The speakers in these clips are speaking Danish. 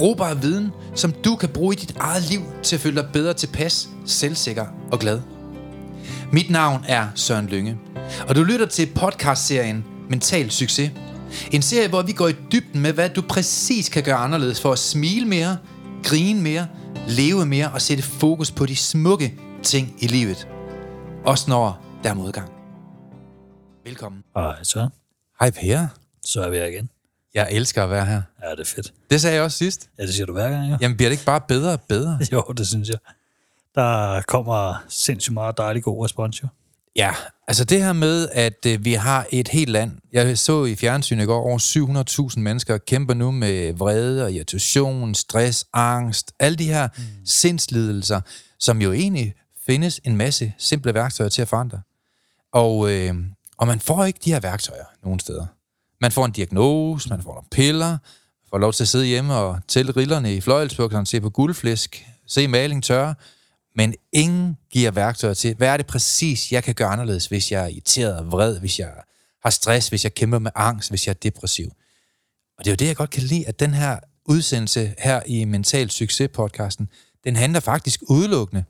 Brugbar viden, som du kan bruge i dit eget liv til at føle dig bedre tilpas, selvsikker og glad. Mit navn er Søren Lynge, og du lytter til podcastserien Mental Succes. En serie, hvor vi går i dybden med, hvad du præcis kan gøre anderledes for at smile mere, grine mere, leve mere og sætte fokus på de smukke ting i livet. Også når der er modgang. Velkommen. Hej så. Hej Per. Så er vi her igen. Jeg elsker at være her. Ja, det er fedt. Det sagde jeg også sidst. Ja, det siger du hver gang, jo. Jamen bliver det ikke bare bedre og bedre? Jo, det synes jeg. Der kommer sindssygt meget dejlig god respons, jo. Ja, altså det her med, at øh, vi har et helt land. Jeg så i fjernsynet i går, over 700.000 mennesker kæmper nu med vrede og irritation, stress, angst, alle de her mm. sindslidelser, som jo egentlig findes en masse simple værktøjer til at forandre. Og, øh, og man får ikke de her værktøjer nogen steder. Man får en diagnose, man får nogle piller, får lov til at sidde hjemme og tælle rillerne i fløjelsbukserne, se på guldflæsk, se maling tørre, men ingen giver værktøjer til, hvad er det præcis, jeg kan gøre anderledes, hvis jeg er irriteret og vred, hvis jeg har stress, hvis jeg kæmper med angst, hvis jeg er depressiv. Og det er jo det, jeg godt kan lide, at den her udsendelse her i Mental Succes-podcasten, den handler faktisk udelukkende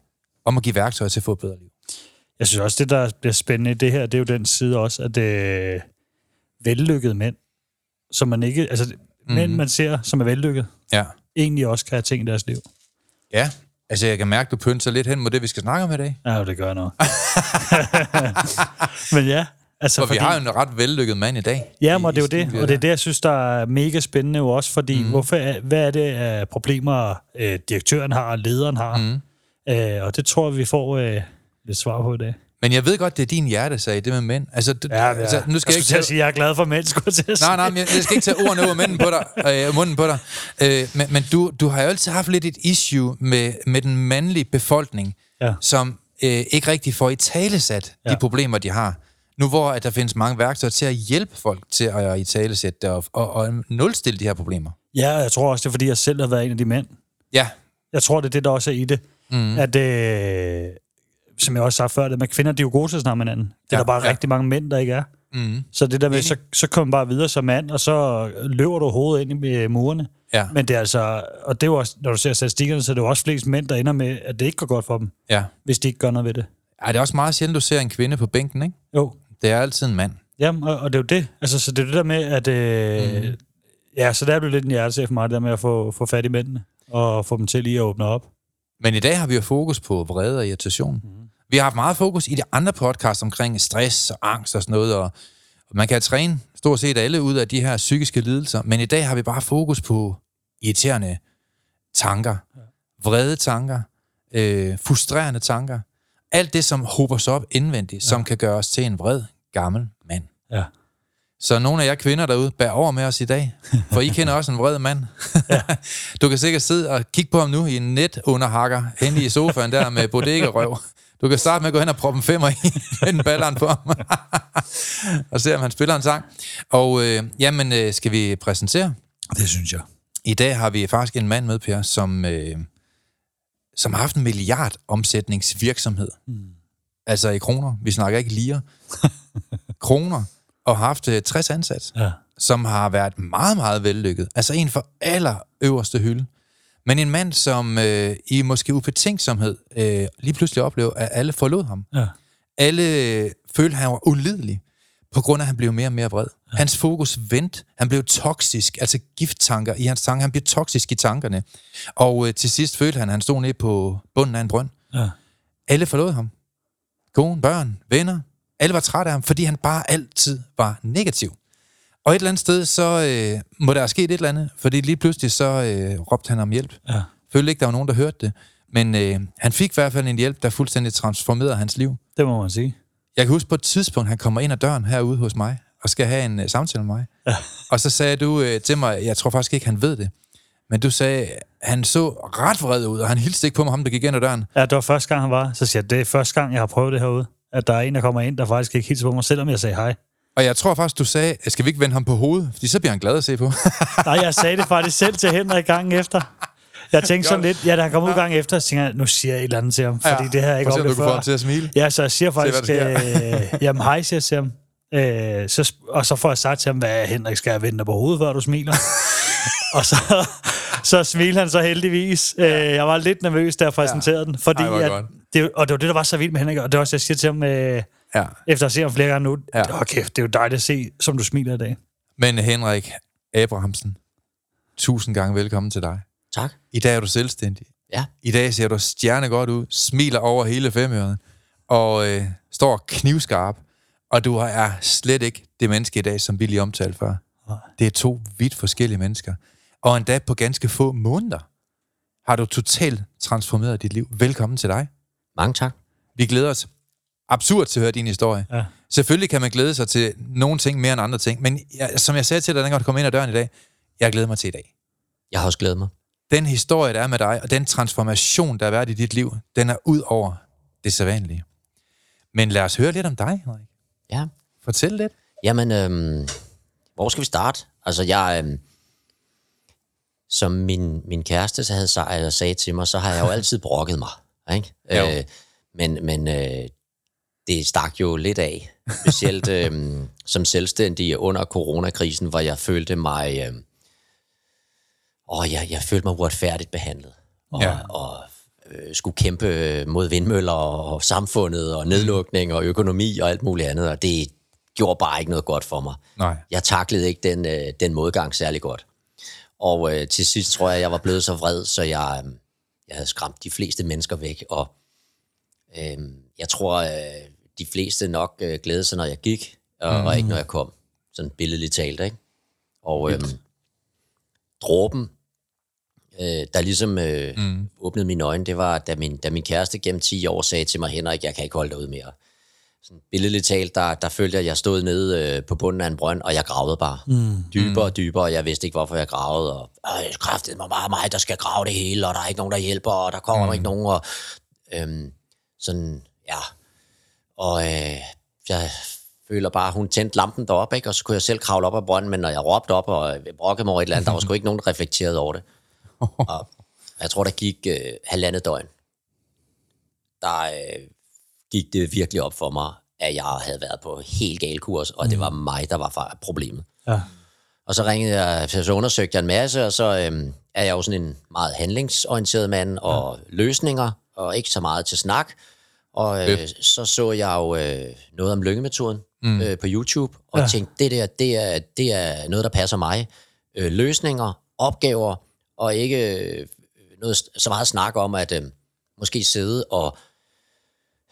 om at give værktøjer til at få et bedre liv. Jeg synes også, det der bliver spændende i det her, det er jo den side også, at øh, vellykkede mænd, som man ikke, altså mm-hmm. mænd, man ser, som er vellykket, Ja. egentlig også kan have ting i deres liv. Ja, altså jeg kan mærke, du pynser lidt hen mod det, vi skal snakke om i dag. Ja, det gør noget. Men ja, altså For vi har jo en ret vellykket mand i dag. Ja, men det er jo det, og det er det, jeg synes, der er mega spændende jo også, fordi mm. hvorfor er, hvad er det af problemer, øh, direktøren har og lederen har? Mm. Øh, og det tror jeg, vi får øh, lidt svar på i dag. Men jeg ved godt, det er din hjertesag, det med mænd. Altså, du, Ja, altså nu skal jeg, jeg ikke tage... sige, at jeg er glad for mænd, skulle jeg. Nej, nej, men jeg, jeg skal ikke tage ordene over munden på dig. Øh, munden på dig. Øh, men men du, du har jo altid haft lidt et issue med, med den mandlige befolkning, Ja. som øh, ikke rigtig får i talesat ja. De problemer, de har. Nu hvor at der findes mange værktøjer til at hjælpe folk til at i talesætte det og, og, og nulstille de her problemer. Ja, jeg tror også, det er, fordi jeg selv har været en af de mænd. Ja, Jeg tror, det er det, der også er i det. Mm. At, øh, som jeg også har før, at med kvinder, de er jo gode til at snakke med hinanden. Det er Ja, der bare ja. rigtig mange mænd, der ikke er. mm, Så det der med, så, så kommer bare videre som mand, og så løber du hovedet ind i øh, murene. ja, Men det er altså, og det er jo også, når du ser statistikkerne, så er det jo også flest mænd, der ender med, at det ikke går godt for dem, ja. hvis de ikke gør noget ved det. Ej, det er også meget sjældent, du ser en kvinde på bænken, ikke? Jo, Det er altid en mand. Jamen, og, og det er jo det. Altså, så det er det der med, at... Øh, mm. Ja, så der er blevet lidt en hjertesag for mig, det der med at få, få fat i mændene, og få dem til lige at åbne op. Men i dag har vi jo fokus på vrede og irritation. Mm. Vi har haft meget fokus i de andre podcasts omkring stress og angst og sådan noget, og man kan træne stort set alle ud af de her psykiske lidelser, men i dag har vi bare fokus på irriterende tanker, vrede tanker, øh, frustrerende tanker. Alt det, som hober sig op indvendigt, ja. som kan gøre os til en vred, gammel mand. Ja. Så nogle af jer kvinder derude, bær over med os i dag, for I kender også en vred mand. du kan sikkert sidde og kigge på ham nu i en net underhakker henne i sofaen der med bodega-røv. Du kan starte med at gå hen og proppe en femmer i, vende balleren på ham, og se om han spiller en sang. Og øh, jamen, øh, skal vi præsentere? Det synes jeg. I dag har vi faktisk en mand med, Per, som, øh, som har haft en milliard omsætningsvirksomhed. Mm. Altså i kroner. Vi snakker ikke lige. kroner. Og har haft øh, 60 ansat, Ja. som har været meget, meget vellykket. Altså en for aller øverste hylde. Men en mand, som øh, i måske ubetænksomhed øh, lige pludselig oplever, at alle forlod ham. Ja. Alle øh, følte, at han var ulidelig, på grund af, at han blev mere og mere vred. Ja. Hans fokus vendte. Han blev toksisk, altså gifttanker i hans tanker. Han blev toksisk i tankerne. Og øh, til sidst følte han, at han stod nede på bunden af en brønd. Ja. Alle forlod ham. Kone, børn, venner. Alle var trætte af ham, fordi han bare altid var negativ. Og et eller andet sted, så øh, må der have sket et eller andet, fordi lige pludselig så øh, råbte han om hjælp. Ja. Følte ikke, der var nogen, der hørte det. Men øh, han fik i hvert fald en hjælp, der fuldstændig transformerede hans liv. Det må man sige. Jeg kan huske på et tidspunkt, han kommer ind ad døren herude hos mig, og skal have en uh, samtale med mig. Ja. Og så sagde du uh, til mig, jeg tror faktisk ikke, han ved det, men du sagde, han så ret vred ud, og han hilste ikke på mig, ham der gik ind ad døren. Ja, det var første gang, han var. Så siger jeg, det er første gang, jeg har prøvet det herude. At der er en, der kommer ind, der faktisk ikke hilser på mig, selvom jeg sagde hej. Og jeg tror faktisk, du sagde, skal vi ikke vende ham på hovedet? Fordi så bliver han glad at se på. Nej, jeg sagde det faktisk selv til Henrik gangen efter. Jeg tænkte sådan lidt, ja, da han kom ud gang efter, så tænkte jeg, nu siger jeg et eller andet til ham, fordi ja, det her ikke oplevet før. kan til at smile. Ja, så jeg siger faktisk, se, øh, jamen hej, siger jeg til ham. Øh, så, og så får jeg sagt til ham, hvad Henrik, skal jeg vende på hovedet, før du smiler? og så, så smiler han så heldigvis. Øh, jeg var lidt nervøs, da jeg præsenterede ja. den, fordi Ej, at, det, og det var det, der var så vildt med Henrik, og det var også, jeg siger til ham, øh, ja. efter at se ham flere gange nu, ja. okay, det er jo dejligt at se, som du smiler i dag. Men Henrik Abrahamsen, tusind gange velkommen til dig. Tak. I dag er du selvstændig. Ja. I dag ser du stjerne godt ud, smiler over hele femøret, og øh, står knivskarp. Og du er slet ikke det menneske i dag, som vi lige omtalte før. Det er to vidt forskellige mennesker. Og endda på ganske få måneder har du totalt transformeret dit liv. Velkommen til dig. Mange tak. Vi glæder os absurd til at høre din historie. Ja. Selvfølgelig kan man glæde sig til nogle ting mere end andre ting, men jeg, som jeg sagde til dig, dengang du kom ind ad døren i dag, jeg glæder mig til i dag. Jeg har også glædet mig. Den historie, der er med dig, og den transformation, der har været i dit liv, den er ud over det sædvanlige. Men lad os høre lidt om dig, Henrik. Ja. Fortæl lidt. Jamen, øhm, hvor skal vi starte? Altså, jeg... Øhm, som min, min kæreste så havde sagt, sagde til mig, så har jeg jo altid brokket mig. Ikke? Øh, men men øh, det stak jo lidt af. Specielt øh, som selvstændig under coronakrisen, hvor jeg følte mig... Øh, åh, jeg, jeg følte mig uretfærdigt behandlet. Og, ja. og øh, skulle kæmpe mod vindmøller og samfundet og nedlukning og økonomi og alt muligt andet, og det gjorde bare ikke noget godt for mig. Nej. Jeg taklede ikke den, øh, den modgang særlig godt. Og øh, til sidst tror jeg, jeg var blevet så vred, så jeg, øh, jeg havde skræmt de fleste mennesker væk, og øh, jeg tror, øh, de fleste nok øh, glædede sig, når jeg gik, og, mm. og ikke når jeg kom. Sådan billedligt talt, ikke? Og øh, dråben, øh, der ligesom øh, mm. åbnede mine øjne, det var, da min, da min kæreste gennem 10 år sagde til mig, Henrik, jeg kan ikke holde dig ud mere. Sådan billedligt talt, der, der følte jeg, at jeg stod nede øh, på bunden af en brønd, og jeg gravede bare. Mm. Dybere og dybere, og jeg vidste ikke, hvorfor jeg gravede. Og øh, kraftede mig bare mig, der skal grave det hele, og der er ikke nogen, der hjælper, og der kommer mm. ikke nogen. Og, øh, sådan, ja. Og øh, jeg føler bare, hun tændte lampen deroppe, ikke? og så kunne jeg selv kravle op af brønden, men når jeg råbte op og brokkede mig over et eller andet, der var sgu ikke nogen, der reflekterede over det. Og jeg tror, der gik øh, halvandet døgn. Der øh, gik det virkelig op for mig, at jeg havde været på helt gal kurs, og mm. det var mig, der var problemet. Ja. Og så ringede jeg, så undersøgte jeg en masse, og så øh, er jeg jo sådan en meget handlingsorienteret mand, og ja. løsninger, og ikke så meget til snak. Og øh, så så jeg jo øh, noget om lyngemetoden mm. øh, på YouTube, og ja. tænkte, det der, det er, det er noget, der passer mig. Øh, løsninger, opgaver, og ikke øh, noget, så meget snak om at øh, måske sidde og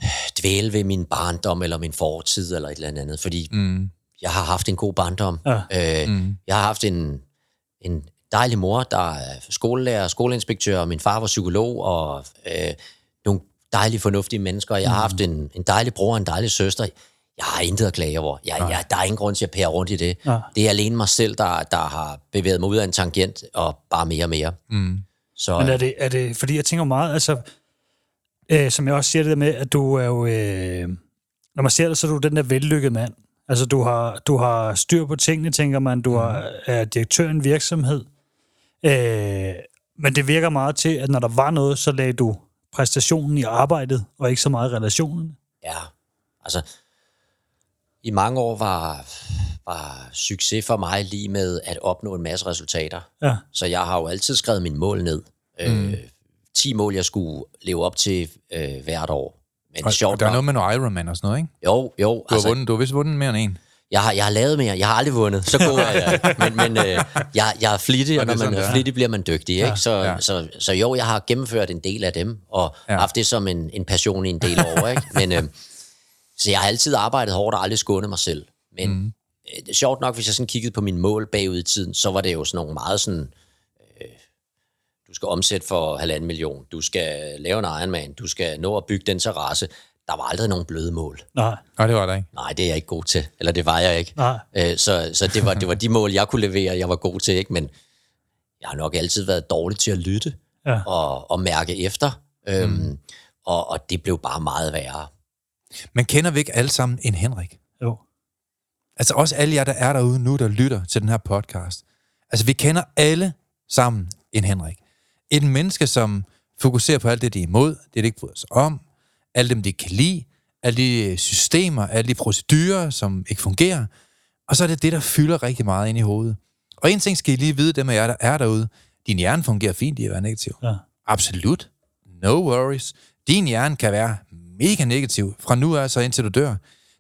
øh, dvæle ved min barndom eller min fortid eller et eller andet, fordi mm. jeg har haft en god barndom. Ja. Øh, mm. Jeg har haft en, en dejlig mor, der er skolelærer, skoleinspektør, og min far var psykolog, og øh, dejlige, fornuftige mennesker. Jeg har mm. haft en, en dejlig bror og en dejlig søster. Jeg har intet at klage over. Jeg, jeg, der er ingen grund til at pære rundt i det. Ja. Det er alene mig selv, der, der har bevæget mig ud af en tangent, og bare mere og mere. Mm. Så, Men er det, er det, fordi jeg tænker meget, altså, øh, som jeg også siger det der med, at du er jo, øh, når man ser det, så er du den der vellykkede mand. Altså, du har, du har styr på tingene, tænker man. Du har, mm. er direktør i en virksomhed. Øh, men det virker meget til, at når der var noget, så lagde du præstationen i arbejdet, og ikke så meget relationen. Ja, altså i mange år var, var succes for mig lige med at opnå en masse resultater. Ja. Så jeg har jo altid skrevet mine mål ned. Mm. Øh, 10 mål, jeg skulle leve op til øh, hvert år. Men og, sjovt der er noget med noget Ironman og sådan noget, ikke? Jo, jo. Du har, altså, vundet, du har vist vundet mere end en. Jeg har, jeg har lavet mere. Jeg har aldrig vundet. Så god er jeg. Men, men øh, jeg, jeg er flittig, og når man er flittig, bliver man dygtig. Ikke? Ja, så, ja. Så, så jo, jeg har gennemført en del af dem, og ja. haft det som en, en passion i en del år. Ikke? Men, øh, så jeg har altid arbejdet hårdt og aldrig skånet mig selv. Men mm. øh, sjovt nok, hvis jeg sådan kiggede på mine mål bagud i tiden, så var det jo sådan nogle meget sådan... Øh, du skal omsætte for halvanden million, du skal lave en Ironman, du skal nå at bygge den terrasse der var aldrig nogen bløde mål. Nej. Nej, det var der ikke. Nej, det er jeg ikke god til. Eller det var jeg ikke. Nej. Øh, så så det, var, det var de mål, jeg kunne levere, jeg var god til. ikke. Men jeg har nok altid været dårlig til at lytte Ja. og, og mærke efter. Øhm, mm. og, og det blev bare meget værre. Men kender vi ikke alle sammen en Henrik? Jo. Altså også alle jer, der er derude nu, der lytter til den her podcast. Altså vi kender alle sammen en Henrik. Et menneske, som fokuserer på alt det, de er imod, det de ikke bryder sig om, alle dem, de ikke kan lide, alle de systemer, alle de procedurer, som ikke fungerer. Og så er det det, der fylder rigtig meget ind i hovedet. Og en ting skal I lige vide, dem af jer, der er derude. Din hjerne fungerer fint i at være negativ. Ja. Absolut. No worries. Din hjerne kan være mega negativ fra nu af så indtil du dør.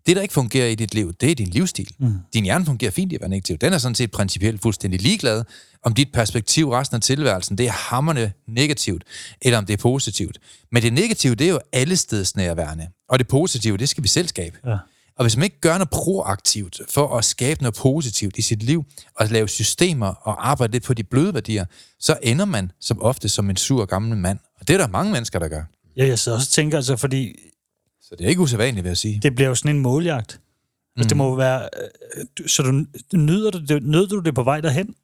Det, der ikke fungerer i dit liv, det er din livsstil. Mm. Din hjerne fungerer fint i at være negativ. Den er sådan set principielt fuldstændig ligeglad, om dit perspektiv resten af tilværelsen, det er hammerne negativt, eller om det er positivt. Men det negative, det er jo alle steds nærværende. Og det positive, det skal vi selv skabe. Ja. Og hvis man ikke gør noget proaktivt for at skabe noget positivt i sit liv, og lave systemer og arbejde lidt på de bløde værdier, så ender man som ofte som en sur gammel mand. Og det er der mange mennesker, der gør. Ja, jeg sidder også og tænker, altså, fordi Så det er ikke usædvanligt, vil jeg sige. det bliver jo sådan en måljagt. Altså, Mm. det må være... øh, Så du, nyder, du det, nød du det på vej derhen?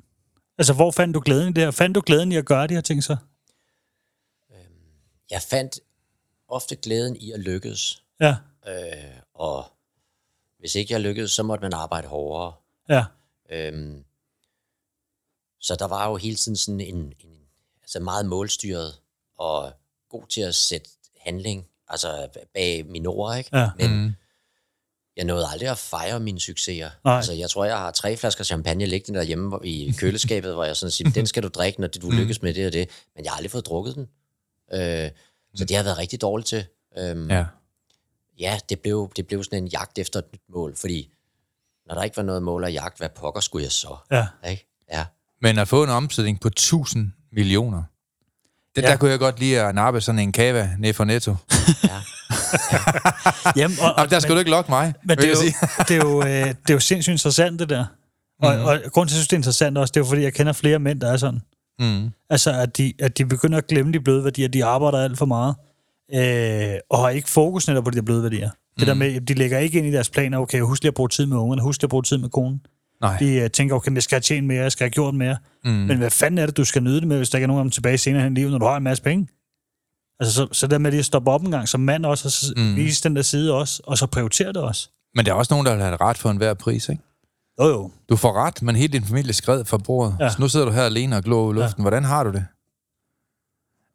Altså, hvor fandt du glæden i det her? Fandt du glæden i at gøre de her ting så? Jeg fandt ofte glæden i at lykkes. Ja, Øh, og hvis ikke jeg lykkedes, så måtte man arbejde hårdere. ja, Øhm, så der var jo hele tiden sådan en, en altså meget målstyret og god til at sætte handling altså bag mine ord, ikke? Ja. Men mm. jeg nåede aldrig at fejre mine succeser. Nej. Altså, jeg tror, jeg har tre flasker champagne liggende derhjemme i køleskabet, hvor jeg sådan siger, den skal du drikke, når du lykkes med det og det. Men jeg har aldrig fået drukket den. Øh, så det har jeg været rigtig dårligt til. Øhm, Ja. ja, det blev, det blev sådan en jagt efter et nyt mål, fordi når der ikke var noget mål at jagt, hvad pokker skulle jeg så? ja. Ikke? Ja. Men at få en omsætning på 1000 millioner, det, Ja. der kunne jeg godt lide at nappe sådan en kava ned for netto. ja. Jamen, og, Og der skal du ikke lokke mig, Men det er, jo, det, er jo, øh, det er jo sindssygt interessant, det der. Og, mm. og grunden til, at jeg synes, det er interessant også, det er jo, fordi jeg kender flere mænd, der er sådan. Mm. Altså, at de, at de begynder at glemme de bløde værdier. De arbejder alt for meget. Øh, og har ikke fokus netop på de bløde værdier. Det der med, de lægger ikke ind i deres planer, okay, husk lige at bruge tid med ungerne, husk lige at bruge tid med konen. Nej. De uh, tænker, okay, jeg skal have tjent mere, jeg skal have gjort mere. Mm. Men hvad fanden er det, du skal nyde det med, hvis der ikke er nogen af dem tilbage senere i livet, når du har en masse penge? Altså, så, så der med lige at stoppe op en gang som mand også, og så mm. vise den der side også, og så prioritere det også. Men der er også nogen, der vil have ret for enhver pris, ikke? Jo, jo. Du får ret, men hele din familie skred fra bordet. Ja. Så nu sidder du her alene og glor i luften. Ja. Hvordan har du det?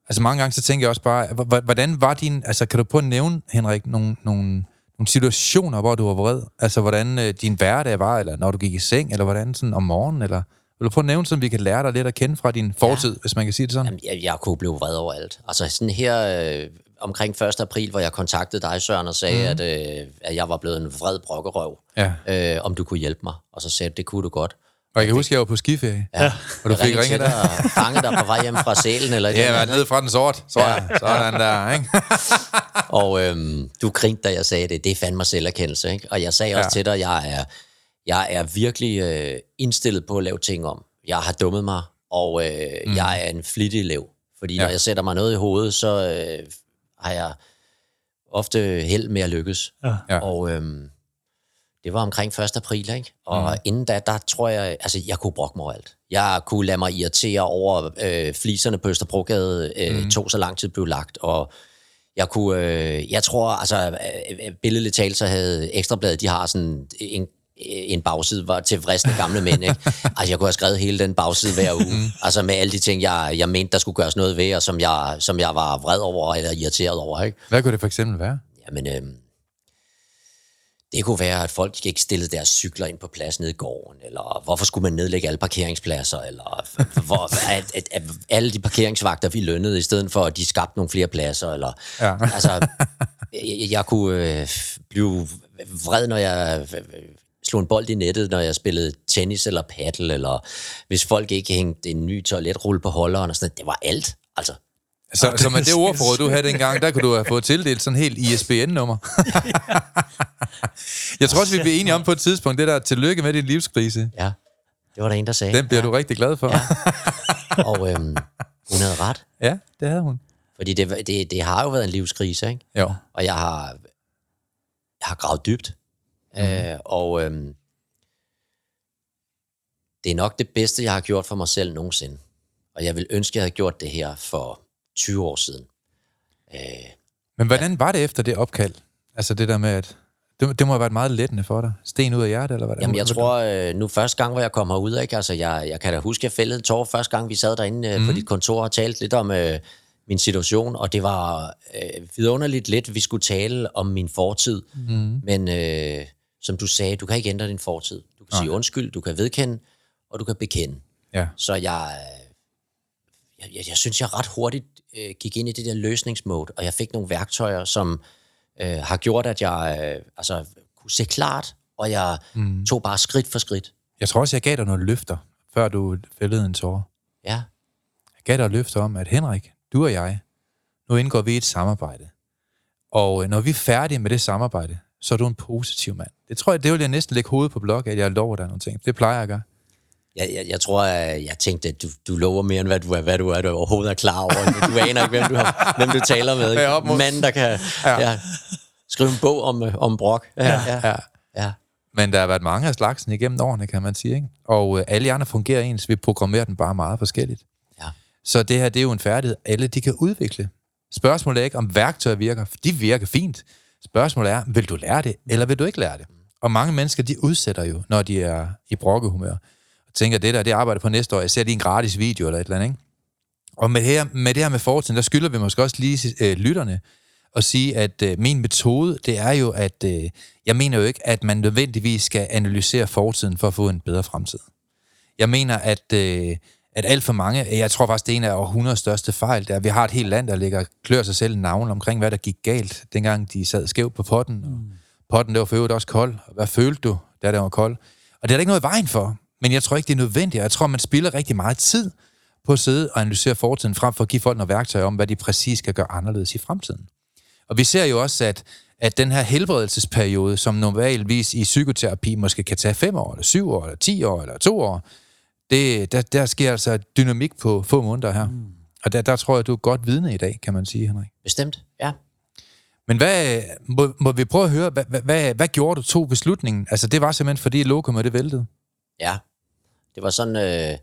Altså mange gange, så tænker jeg også bare, hvordan var din... Altså kan du prøve at nævne, Henrik, nogle, nogle, nogle situationer, hvor du var vred? Altså hvordan øh, din hverdag var, eller når du gik i seng, eller hvordan sådan om morgenen, eller... Vil du prøve at nævne, så vi kan lære dig lidt at kende fra din fortid, ja. hvis man kan sige det sådan? Jamen, jeg, jeg kunne blive vred over alt. Altså sådan her øh, omkring 1. april, hvor jeg kontaktede dig, Søren, og sagde, mm. at, øh, at jeg var blevet en vred brokkerøv, Ja. øh, om du kunne hjælpe mig. Og så sagde det kunne du godt. Og jeg kan huske, at jeg var på skiferie. Ja. Og du fik ringet til der. og fangede dig på vej hjem fra sælen, eller Ja, jeg var nede fra den sort, tror jeg. Sådan der, ikke? Og øhm, du grinte, da jeg sagde det. Det er fandme selverkendelse, ikke? Og jeg sagde også Ja. til dig, jeg er, jeg er virkelig øh, indstillet på at lave ting om. Jeg har dummet mig, og øh, mm. jeg er en flittig elev. Fordi ja. Ja. når jeg sætter mig noget i hovedet, så øh, har jeg ofte held med at lykkes. Ja. Ja. Og øhm, det var omkring 1. april, ikke? Og mm. inden da, der tror jeg, altså jeg kunne brokke mig over alt. Jeg kunne lade mig irritere over øh, fliserne på Østerbrogade, øh, mm. tog så lang tid blev lagt, og jeg kunne, øh, jeg tror, altså øh, øh, billedligt talt, så havde Ekstrabladet, de har sådan en, en bagside var til vristende gamle mænd, ikke? Altså, jeg kunne have skrevet hele den bagside hver uge. Altså, med alle de ting, jeg, jeg mente, der skulle gøres noget ved, og som jeg, som jeg var vred over, eller irriteret over, ikke? Hvad kunne det for eksempel være? Jamen, øhm, det kunne være, at folk ikke stillede deres cykler ind på plads nede i gården, eller hvorfor skulle man nedlægge alle parkeringspladser, eller hvor, at, at, at alle de parkeringsvagter, vi lønnede, i stedet for, at de skabte nogle flere pladser, eller... Ja. Altså, jeg, jeg kunne øh, blive vred, når jeg øh, slog en bold i nettet, når jeg spillede tennis eller paddle, eller hvis folk ikke hængte en ny toiletrulle på holderen, og sådan noget. Det var alt, altså. Så, så med det ordforråd, du havde dengang, der kunne du have fået tildelt sådan helt ISBN-nummer. jeg tror også, vi bliver enige om på et tidspunkt, det der tillykke med din livskrise. Ja, det var der en, der sagde. Den bliver du rigtig glad for. Ja, Og øhm, hun havde ret. ja det havde hun. Fordi det, det, det har jo været en livskrise, ikke? Jo. Og jeg har, jeg har gravet dybt. Mm. Øh, og øhm, det er nok det bedste, jeg har gjort for mig selv nogensinde. Og jeg vil ønske, jeg havde gjort det her for 20 år siden. Øh, Men hvordan var det efter det opkald? Altså det der med, at det, det må have været meget lettende for dig. Sten ud af hjertet, eller hvad? Jamen, jeg tror, øh, nu første gang, hvor jeg kom herud, ikke? Altså, jeg, jeg kan da huske, jeg fældede en tår første gang, vi sad derinde mm. på dit kontor og talte lidt om øh, min situation, og det var øh, vidunderligt lidt, vi skulle tale om min fortid. Mm. Men øh, som du sagde, du kan ikke ændre din fortid. Du kan Nej. sige undskyld, du kan vedkende, og du kan bekende. Ja. Så jeg, jeg, jeg, jeg synes, jeg ret hurtigt øh, gik ind i det der løsningsmode, og jeg fik nogle værktøjer, som øh, har gjort, at jeg øh, altså, kunne se klart, og jeg mm. tog bare skridt for skridt. Jeg tror også, jeg gav dig nogle løfter, før du fældede en tår. Ja. Jeg gav dig løfter om, at Henrik, du og jeg, nu indgår vi et samarbejde. Og øh, når vi er færdige med det samarbejde, så er du en positiv mand. Det tror jeg, det vil jeg næsten lægge hovedet på blok, at jeg lover dig nogle ting. Det plejer jeg at gøre. Jeg, jeg, jeg tror, jeg, jeg tænkte, at du, du lover mere, end hvad du er, hvad du er, du overhovedet er klar over. Du aner ikke, hvem du, har, hvem du taler med. Ikke? Mand, der kan ja. Ja, skrive en bog om, om brok. Ja, ja. ja. ja. Men der har været mange af slagsen igennem årene, kan man sige. Ikke? Og øh, alle andre fungerer ens. Vi programmerer den bare meget forskelligt. Ja. Så det her, det er jo en færdighed, alle de kan udvikle. Spørgsmålet er ikke, om værktøjer virker. De virker fint. Spørgsmålet er, vil du lære det, eller vil du ikke lære det? Og mange mennesker, de udsætter jo, når de er i brokkehumør. Tænker, det der, det arbejder på næste år. Jeg ser lige en gratis video eller et eller andet, ikke? Og med det her med, det her med fortiden, der skylder vi måske også lige øh, lytterne at sige, at øh, min metode, det er jo, at øh, jeg mener jo ikke, at man nødvendigvis skal analysere fortiden for at få en bedre fremtid. Jeg mener, at, øh, at alt for mange, jeg tror faktisk, det er en af århundredes største fejl, er, at vi har et helt land, der ligger klør sig selv navn omkring, hvad der gik galt, dengang de sad skævt på potten. Og potten, det var for øvrigt også kold. Hvad følte du, da det var kold? Og det er der ikke noget i vejen for. Men jeg tror ikke, det er nødvendigt. Jeg tror, man spiller rigtig meget tid på at sidde og analysere fortiden, frem for at give folk noget værktøj om, hvad de præcis skal gøre anderledes i fremtiden. Og vi ser jo også, at, at den her helbredelsesperiode, som normalvis i psykoterapi måske kan tage fem år, eller syv år, eller ti år, eller to år, det, der, der sker altså dynamik på få måneder her. Mm. Og der, der tror jeg, du er godt vidne i dag, kan man sige, Henrik. Bestemt, ja. Men hvad, må, må vi prøve at høre, hvad, hvad, hvad, hvad gjorde du to beslutningen? Altså, det var simpelthen, fordi lokummet det væltede. Ja, det var sådan, øh,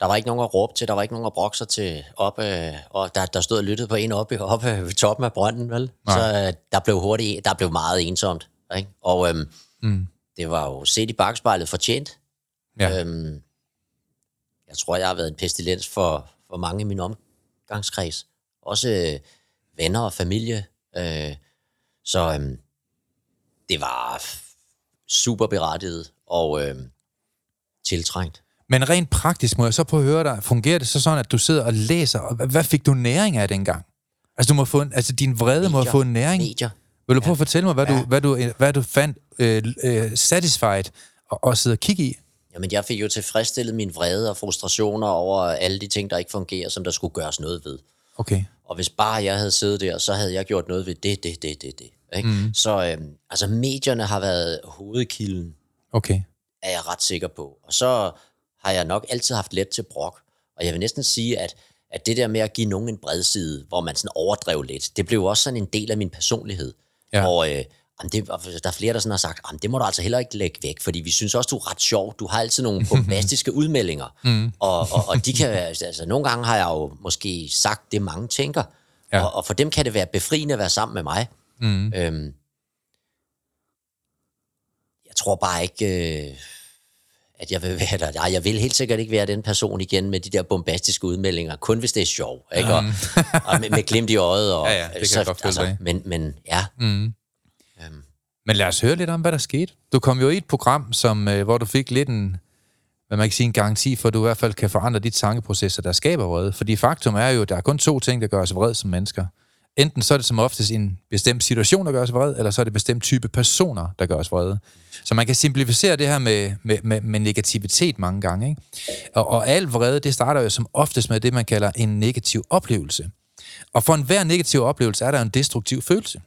der var ikke nogen at råbe til, der var ikke nogen at brokke sig til op, øh, og der, der stod og lyttede på en oppe, oppe ved toppen af brønden, vel? Nej. Så øh, der blev hurtigt, der blev meget ensomt, ikke? Og øhm, mm. det var jo set i bagspejlet fortjent. Ja. Øhm, jeg tror, jeg har været en pestilens for, for mange i min omgangskreds. Også øh, venner og familie. Øh, så øh, det var super berettiget og øh, tiltrængt. Men rent praktisk må jeg så på at høre dig, fungerer det så sådan, at du sidder og læser, og hvad fik du næring af dengang? Altså, du må få en, altså din vrede medier. må få en næring. Medier. Vil du prøve at fortælle mig, hvad, ja. du, hvad, du, hvad du fandt øh, øh, satisfied og, og sidde og kigge i? Jamen, jeg fik jo tilfredsstillet min vrede og frustrationer over alle de ting, der ikke fungerer, som der skulle gøres noget ved. Okay. Og hvis bare jeg havde siddet der, så havde jeg gjort noget ved det, det, det, det, det. Ikke? Mm. Så øhm, altså, medierne har været hovedkilden. Okay. Er jeg ret sikker på. Og så har jeg nok altid haft let til brok. Og jeg vil næsten sige, at, at det der med at give nogen en bredside, hvor man sådan overdrev lidt, det blev også sådan en del af min personlighed. Ja. Hvor, øh, jamen det, der er flere, der sådan har sagt, jamen det må du altså heller ikke lægge væk, fordi vi synes også, du er ret sjov. Du har altid nogle bombastiske udmeldinger. Mm. Og, og, og de kan, altså nogle gange har jeg jo måske sagt det, mange tænker. Ja. Og, og for dem kan det være befriende at være sammen med mig. Mm. Øhm, tror bare ikke... Øh, at jeg vil være der. Nej, jeg vil helt sikkert ikke være den person igen med de der bombastiske udmeldinger, kun hvis det er sjov, ikke? Og, og med, med glimt i øjet. Og, ja, ja, det kan så, jeg godt altså, men, men ja. Mm. Øhm. Men lad os høre lidt om, hvad der skete. Du kom jo i et program, som, øh, hvor du fik lidt en, hvad man kan sige, en garanti for, at du i hvert fald kan forandre de tankeprocesser, der skaber vrede. Fordi faktum er jo, at der er kun to ting, der gør os vred som mennesker. Enten så er det som oftest en bestemt situation, der gør os vred, eller så er det bestemt type personer, der gør os vrede. Så man kan simplificere det her med, med, med, med negativitet mange gange. Ikke? Og, og al vrede, det starter jo som oftest med det, man kalder en negativ oplevelse. Og for enhver negativ oplevelse er der en destruktiv følelse.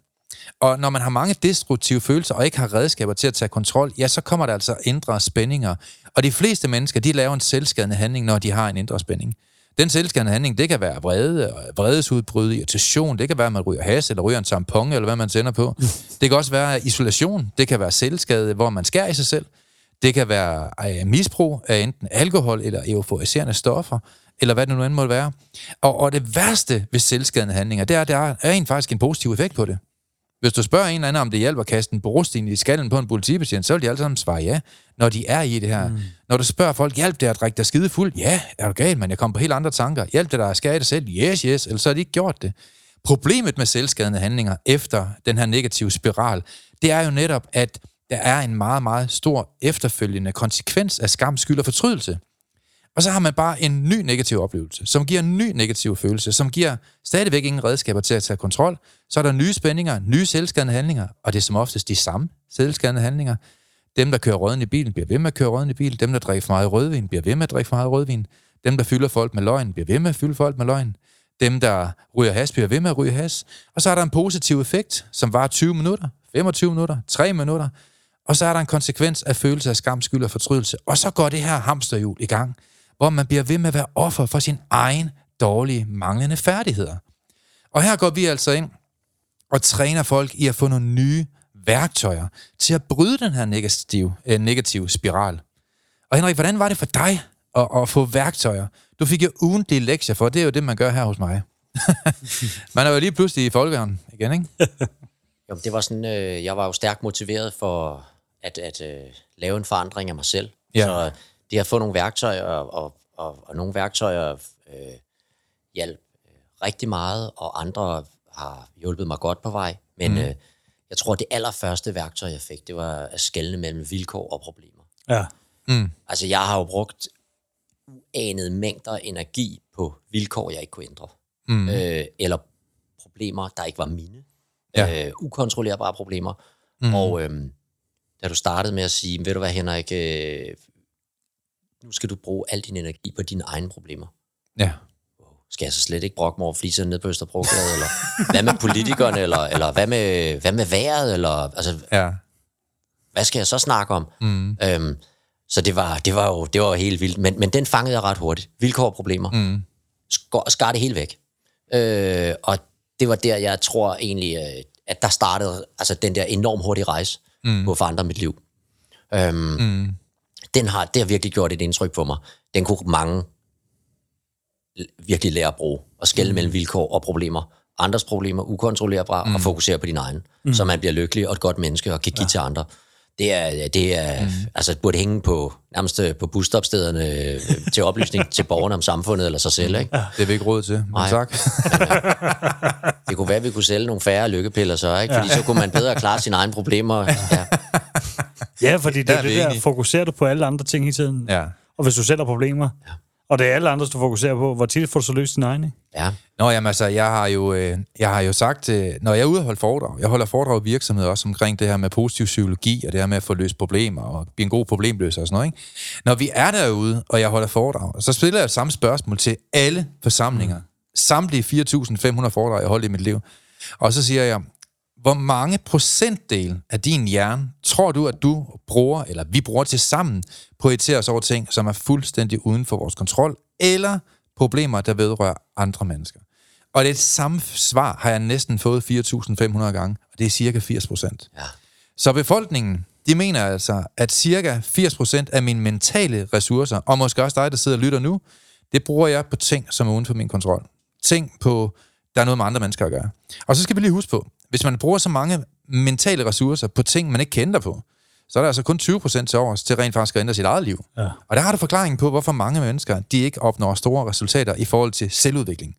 Og når man har mange destruktive følelser og ikke har redskaber til at tage kontrol, ja, så kommer der altså indre spændinger. Og de fleste mennesker, de laver en selvskadende handling, når de har en indre spænding. Den selvskadende handling, det kan være vrede, vredesudbrud, irritation, det kan være, at man ryger has, eller ryger en tampon, eller hvad man sender på. Det kan også være isolation, det kan være selvskade, hvor man skærer i sig selv. Det kan være øh, misbrug af enten alkohol eller euforiserende stoffer, eller hvad det nu end måtte være. Og, og det værste ved selvskadende handlinger, det er, at der er, er en faktisk en positiv effekt på det. Hvis du spørger en eller anden, om det hjælper at kaste en brosten i skallen på en politibetjent, så vil de alle sammen svare ja, når de er i det her. Mm. Når du spørger folk, hjælp det at drikke dig skide fuld? Ja, er du galt, men jeg kommer på helt andre tanker. Hjælp det dig at skade dig selv? Yes, yes. Eller så har de ikke gjort det. Problemet med selvskadende handlinger efter den her negative spiral, det er jo netop, at der er en meget, meget stor efterfølgende konsekvens af skam, skyld og fortrydelse. Og så har man bare en ny negativ oplevelse, som giver en ny negativ følelse, som giver stadigvæk ingen redskaber til at tage kontrol. Så er der nye spændinger, nye selvskadende handlinger, og det er som oftest de samme selvskadende handlinger. Dem, der kører røden i bilen, bliver ved med at køre røden i bil. Dem, der drikker for meget rødvin, bliver ved med at drikke for meget rødvin. Dem, der fylder folk med løgn, bliver ved med at fylde folk med løgn. Dem, der ryger has, bliver ved med at ryge has. Og så er der en positiv effekt, som varer 20 minutter, 25 minutter, 3 minutter. Og så er der en konsekvens af følelse af skam, skyld og fortrydelse. Og så går det her hamsterhjul i gang hvor man bliver ved med at være offer for sin egen dårlige, manglende færdigheder. Og her går vi altså ind og træner folk i at få nogle nye værktøjer til at bryde den her negative, øh, negative spiral. Og Henrik, hvordan var det for dig at, at få værktøjer? Du fik jo ugentlige lektier for, det er jo det, man gør her hos mig. man er jo lige pludselig i folkehånden igen, ikke? jo, det var sådan, øh, jeg var jo stærkt motiveret for at, at øh, lave en forandring af mig selv. Ja. Så det at få nogle værktøjer, og, og, og nogle værktøjer øh, hjalp øh, rigtig meget, og andre har hjulpet mig godt på vej. Men mm. øh, jeg tror, det allerførste værktøj, jeg fik, det var at skelne mellem vilkår og problemer. Ja. Mm. Altså, jeg har jo brugt uanede mængder energi på vilkår, jeg ikke kunne ændre. Mm. Øh, eller problemer, der ikke var mine. Ja. Øh, ukontrollerbare problemer. Mm. Og øh, da du startede med at sige, ved du hvad Henrik, øh, nu skal du bruge al din energi på dine egne problemer. Ja. Skal jeg så slet ikke brokke mig over fliserne nede på Østerbrogade, eller hvad med politikerne, eller, eller hvad, med, hvad med vejret, eller altså, ja. hvad skal jeg så snakke om? Mm. Øhm, så det var, det var jo det var jo helt vildt, men, men den fangede jeg ret hurtigt. Vilkår og problemer. Mm. Skar, skar det helt væk. Øh, og det var der, jeg tror egentlig, øh, at der startede altså den der enormt hurtige rejse mm. på at forandre mit liv. Øhm, mm den har, det har virkelig gjort et indtryk på mig. Den kunne mange virkelig lære at bruge, og skælde mm. mellem vilkår og problemer. Andres problemer, ukontrollerbare, mm. og fokusere på dine egne, mm. så man bliver lykkelig og et godt menneske, og kan give ja. til andre. Det er, det er mm. altså, det burde hænge på, nærmest øh, på busstopstederne øh, til oplysning til borgerne om samfundet eller sig selv. Ikke? Ja. Det er vi ikke råd til, men tak. Men, det kunne være, at vi kunne sælge nogle færre lykkepiller så, ikke? fordi ja. så kunne man bedre klare sine egne problemer. Ja. Ja, fordi det er det der, fokuserer du på alle andre ting i tiden. Ja. Og hvis du selv har problemer, ja. og det er alle andre, du fokuserer på, hvor tit får du så løst din egen, Ja. Nå, jamen altså, jeg har jo, øh, jeg har jo sagt, øh, når jeg er ude og holde foredrag, jeg holder foredrag i virksomheder også omkring det her med positiv psykologi, og det her med at få løst problemer, og blive en god problemløser og sådan noget, ikke? Når vi er derude, og jeg holder foredrag, så stiller jeg samme spørgsmål til alle forsamlinger. Mm. Samtlige 4.500 foredrag, jeg holdt i mit liv. Og så siger jeg, hvor mange procentdel af din hjerne tror du, at du bruger, eller vi bruger til sammen, på at os over ting, som er fuldstændig uden for vores kontrol, eller problemer, der vedrører andre mennesker? Og det samme svar har jeg næsten fået 4.500 gange, og det er cirka 80 procent. Ja. Så befolkningen, de mener altså, at cirka 80 procent af mine mentale ressourcer, og måske også dig, der sidder og lytter nu, det bruger jeg på ting, som er uden for min kontrol. Ting på, der er noget med andre mennesker at gøre. Og så skal vi lige huske på, hvis man bruger så mange mentale ressourcer på ting, man ikke kender på, så er der altså kun 20% til overs til rent faktisk at ændre sit eget liv. Ja. Og der har du forklaringen på, hvorfor mange mennesker de ikke opnår store resultater i forhold til selvudvikling.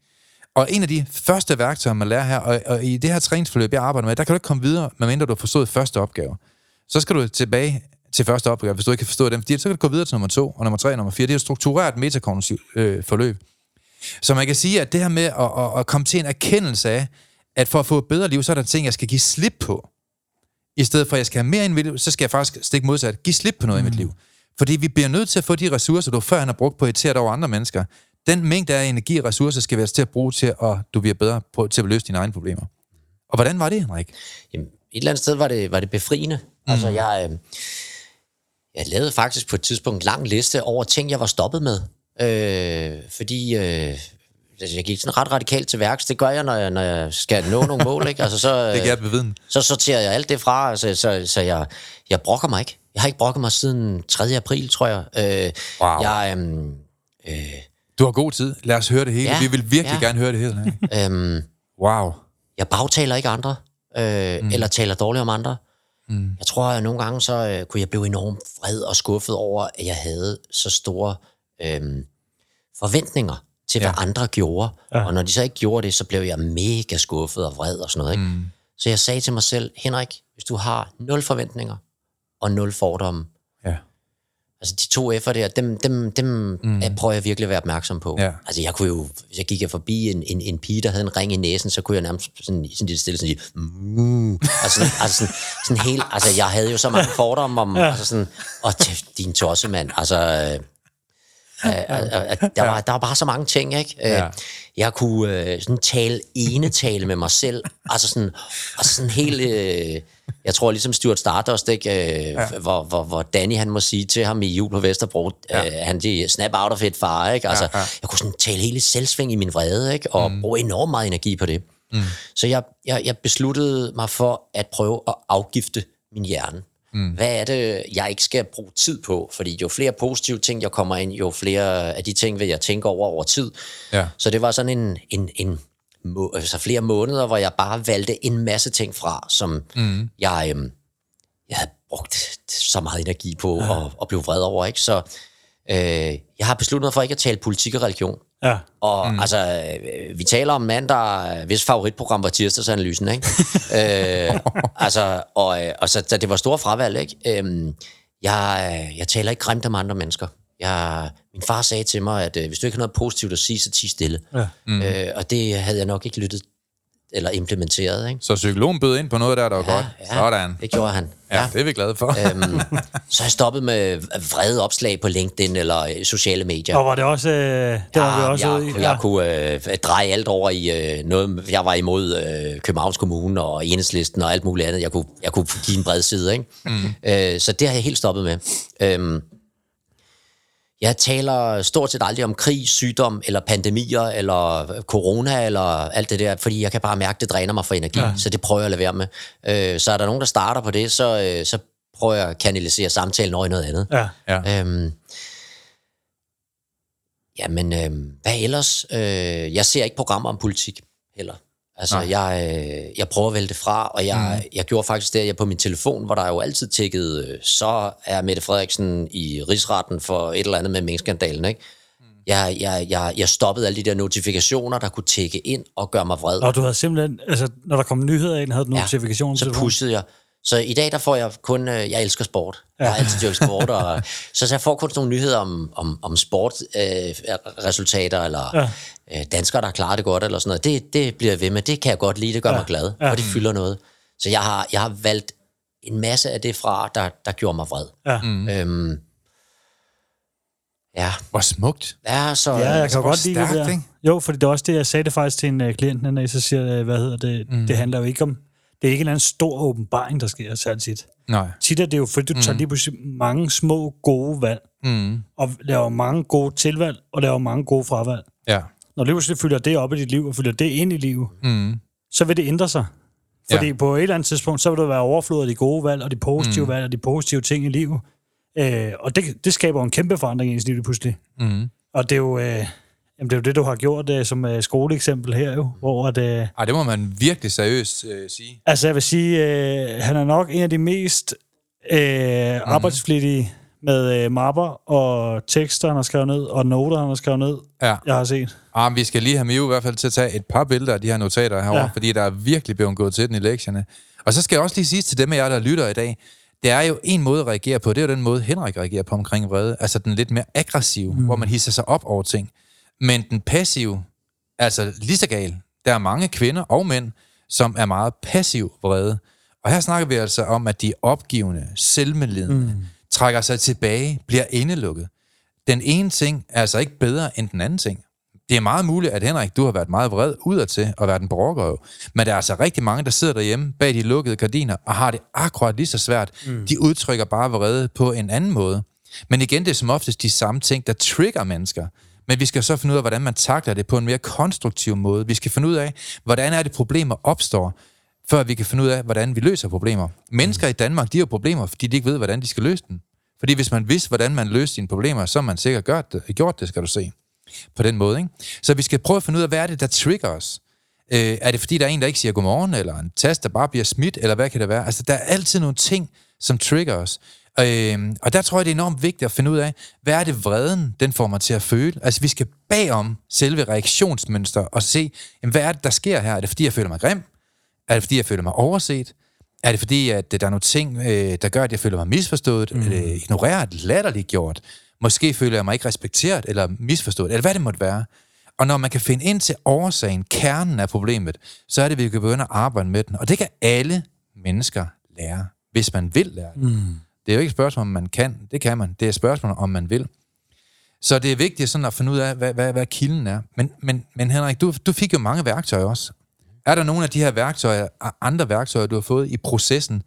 Og en af de første værktøjer, man lærer her, og, og i det her træningsforløb, jeg arbejder med, der kan du ikke komme videre, medmindre du har forstået første opgave. Så skal du tilbage til første opgave, hvis du ikke kan forstå dem, så kan du gå videre til nummer to, og nummer tre og nummer fire. Det er et struktureret metakognitivt øh, forløb. Så man kan sige, at det her med at, at, at komme til en erkendelse af, at for at få et bedre liv, så er der ting, jeg skal give slip på. I stedet for, at jeg skal have mere i mit liv, så skal jeg faktisk stikke modsat. Give slip på noget mm. i mit mm. liv. Fordi vi bliver nødt til at få de ressourcer, du før har brugt på at irritere over andre mennesker. Den mængde af energi og ressourcer skal vi altså til at bruge til, at du bliver bedre på, til at løse dine egne problemer. Og hvordan var det, Henrik? Jamen, et eller andet sted var det, var det befriende. Mm. Altså, jeg, øh, jeg lavede faktisk på et tidspunkt en lang liste over ting, jeg var stoppet med. Øh, fordi øh, altså, jeg gik sådan ret radikalt til værks. Det gør jeg, når jeg, når jeg skal nå nogle mål. Ikke? Altså, så, det kan jeg beviden. Så sorterer jeg alt det fra, altså, så, så jeg, jeg brokker mig ikke. Jeg har ikke brokket mig siden 3. april, tror jeg. Øh, wow. Jeg, øh, øh, Du har god tid. Lad os høre det hele. Ja, Vi vil virkelig ja. gerne høre det hele. Øhm, Wow. jeg bagtaler ikke andre, øh, mm. eller taler dårligt om andre. Mm. Jeg tror, at nogle gange så øh, kunne jeg blive enormt vred og skuffet over, at jeg havde så store øh, forventninger til, hvad Ja. andre gjorde. Ja. Og når de så ikke gjorde det, så blev jeg mega skuffet og vred og sådan noget. Ikke? Mm. Så jeg sagde til mig selv, Henrik, hvis du har nul forventninger og nul fordomme, Ja. Altså de to F'er der, dem, dem, dem mm. prøver jeg virkelig at være opmærksom på. Ja. Altså jeg kunne jo, hvis jeg gik jeg forbi en, en, en pige, der havde en ring i næsen, så kunne jeg nærmest sådan, sådan lidt stille sådan sige, mm. altså, sådan, altså sådan, sådan helt, altså jeg havde jo så mange fordomme om, ja. altså sådan, åh, din tosse mand, altså, øh, der, var, der var bare så mange ting, ikke? Øh, Ja. Jeg kunne øh, sådan tale ene tale med mig selv, altså sådan, og sådan helt, øh, jeg tror ligesom Stuart Stardust, ikke? Øh, ja. hvor, hvor, hvor Danny han må sige til ham i jul på Vesterbro, ja. øh, han de snap out of it far, ikke? Altså, Ja, ja. jeg kunne sådan tale hele selvsving i min vrede, ikke? Og mm. bruge enormt meget energi på det. Mm. Så jeg, jeg, jeg besluttede mig for at prøve at afgifte min hjerne. Mm. Hvad er det, jeg ikke skal bruge tid på? Fordi jo flere positive ting, jeg kommer ind, jo flere af de ting vil jeg tænke over over tid. Ja. Så det var sådan en, en, en må, altså flere måneder, hvor jeg bare valgte en masse ting fra, som mm. jeg, øhm, jeg havde brugt så meget energi på ja. og, og blev vred over. Ikke? Så øh, jeg har besluttet mig for ikke at tale politik og religion. Ja. Og mm. altså, øh, vi taler om en mand, der hvis favoritprogram var tirsdagsanalysen, ikke? øh, altså, og, øh, og så, så det var store fravalg, ikke? Øhm, jeg, jeg taler ikke grimt om andre mennesker. Jeg, min far sagde til mig, at øh, hvis du ikke har noget positivt at sige, så tig stille. Ja. Mm. Øh, og det havde jeg nok ikke lyttet eller implementeret, ikke? Så psykologen bød ind på noget der, der var godt. Sådan. Det gjorde han. Ja, det er vi glade for. øhm, så har jeg stoppet med vrede opslag på LinkedIn eller øh, sociale medier. Og var det også... Øh, det var vi også jeg, ude i. jeg, jeg kunne øh, dreje alt over i øh, noget. Jeg var imod øh, Københavns Kommune og Enhedslisten og alt muligt andet. Jeg kunne, jeg kunne give en bred side, ikke? Mm. Øh, så det har jeg helt stoppet med. Øhm, jeg taler stort set aldrig om krig, sygdom, eller pandemier, eller corona, eller alt det der, fordi jeg kan bare mærke, det dræner mig for energi, ja. så det prøver jeg at lade være med. Øh, så er der nogen, der starter på det, så, øh, så prøver jeg at kanalisere samtalen over i noget andet. Ja. Ja. Øhm, jamen, øhm, hvad ellers? Øh, jeg ser ikke programmer om politik heller. Altså, Nej. jeg, øh, jeg prøver at vælge det fra, og jeg, mm. jeg gjorde faktisk det, at jeg på min telefon, hvor der jo altid tækket, øh, så er Mette Frederiksen i rigsretten for et eller andet med minkskandalen, ikke? Mm. Jeg, jeg, jeg, jeg stoppede alle de der notifikationer, der kunne tække ind og gøre mig vred. Og du havde simpelthen... Altså, når der kom nyheder ind, havde du Ja, notifikationer så på pushede jeg. Så i dag, der får jeg kun... Øh, jeg elsker sport. Ja. Jeg har altid dyrket sport. Og, så, så jeg får kun sådan nogle nyheder om, om, om sportresultater, øh, resultater, eller Ja. Øh, danskere, der klarer det godt, eller sådan noget. Det, det bliver jeg ved med. Det kan jeg godt lide. Det gør ja. mig glad. Ja. Og det fylder noget. Så jeg har, jeg har valgt en masse af det fra, der, der gjorde mig vred. Ja. Mm. Øhm, ja. Hvor smukt. Ja, så... Ja, jeg kan hvor godt lide det stærkt, der. ikke? Jo, fordi det er også det, jeg sagde det faktisk til en uh, klient anden dag, så siger jeg, hvad hedder det, mm. det handler jo ikke om, det er ikke en eller anden stor åbenbaring, der sker særligt tit. Nej. Tit er det jo, fordi du mm. tager lige pludselig mange små gode valg, Mm. og laver mange gode tilvalg, og laver mange gode fravalg. Ja. Når du pludselig fylder det op i dit liv, og fylder det ind i livet, Mm. så vil det ændre sig. Fordi Ja. på et eller andet tidspunkt, så vil der være overflod af de gode valg, og de positive mm. valg, og de positive ting i livet. Øh, og det, det skaber en kæmpe forandring i ens liv pludselig. Mm. Og det er jo, øh, jamen det, er jo det, du har gjort øh, som øh, skoleeksempel her jo, hvor at, øh, Ej, det må man virkelig seriøst øh, sige. altså jeg vil sige, øh, han er nok en af de mest øh, Mhm. arbejdsflittige med øh, mapper og tekster, han har skrevet ned, og noter, han har skrevet ned, Ja. jeg har set. Ah, men vi skal lige have Mio i hvert fald til at tage et par billeder af de her notater herovre, ja. Fordi der er virkelig blevet gået til den i lektierne. Og så skal jeg også lige sige til dem af jer, der lytter i dag, det er jo en måde at reagere på, det er jo den måde, Henrik reagerer på omkring vrede. Altså den lidt mere aggressive, mm. hvor man hisser sig op over ting. Men den passive, altså lige så gal. Der er mange kvinder og mænd, som er meget passiv vrede. Og her snakker vi altså om, at de er opgivende, selvmedlidende, mm. Trækker sig tilbage, bliver indelukket. Den ene ting er altså ikke bedre end den anden ting. Det er meget muligt, at Henrik, du har været meget vred udadtil og været en brokkerøv. Men der er altså rigtig mange, der sidder derhjemme bag de lukkede gardiner og har det akkurat lige så svært. Mm. De udtrykker bare vrede på en anden måde. Men igen, det er som oftest de samme ting, der trigger mennesker. Men vi skal så finde ud af, hvordan man takler det på en mere konstruktiv måde. Vi skal finde ud af, hvordan er det problemer opstår, før vi kan finde ud af, hvordan vi løser problemer. Mennesker i Danmark, de har problemer, fordi de ikke ved, hvordan de skal løse dem. Fordi hvis man vidste, hvordan man løste sine problemer, så har man sikkert gjort det, gjort det skal du se. på den måde. Ikke? Så vi skal prøve at finde ud af, hvad er det, der trigger os? Øh, er det fordi, der er en, der ikke siger godmorgen, eller en tast, der bare bliver smidt, eller hvad kan det være? Altså, der er altid nogle ting, som trigger os. Øh, og der tror jeg, det er enormt vigtigt at finde ud af, hvad er det vreden, den får mig til at føle? Altså, vi skal bagom selve reaktionsmønster og se, jamen, hvad er det, der sker her? Er det fordi, jeg føler mig grim? Er det fordi, jeg føler mig overset? Er det fordi, at der er nogle ting, øh, der gør, at jeg føler mig misforstået, mm. eller ignoreret, latterligt gjort? Måske føler jeg mig ikke respekteret eller misforstået, eller hvad det måtte være. Og når man kan finde ind til årsagen, kernen af problemet, så er det, at vi kan begynde at arbejde med den. Og det kan alle mennesker lære, hvis man vil lære det. Mm. Det er jo ikke et spørgsmål, om man kan. Det kan man. Det er et spørgsmål, om man vil. Så det er vigtigt sådan at finde ud af, hvad, hvad, hvad kilden er. Men, men, men Henrik, du, du fik jo mange værktøjer også. Er der nogle af de her værktøjer, andre værktøjer, du har fået i processen,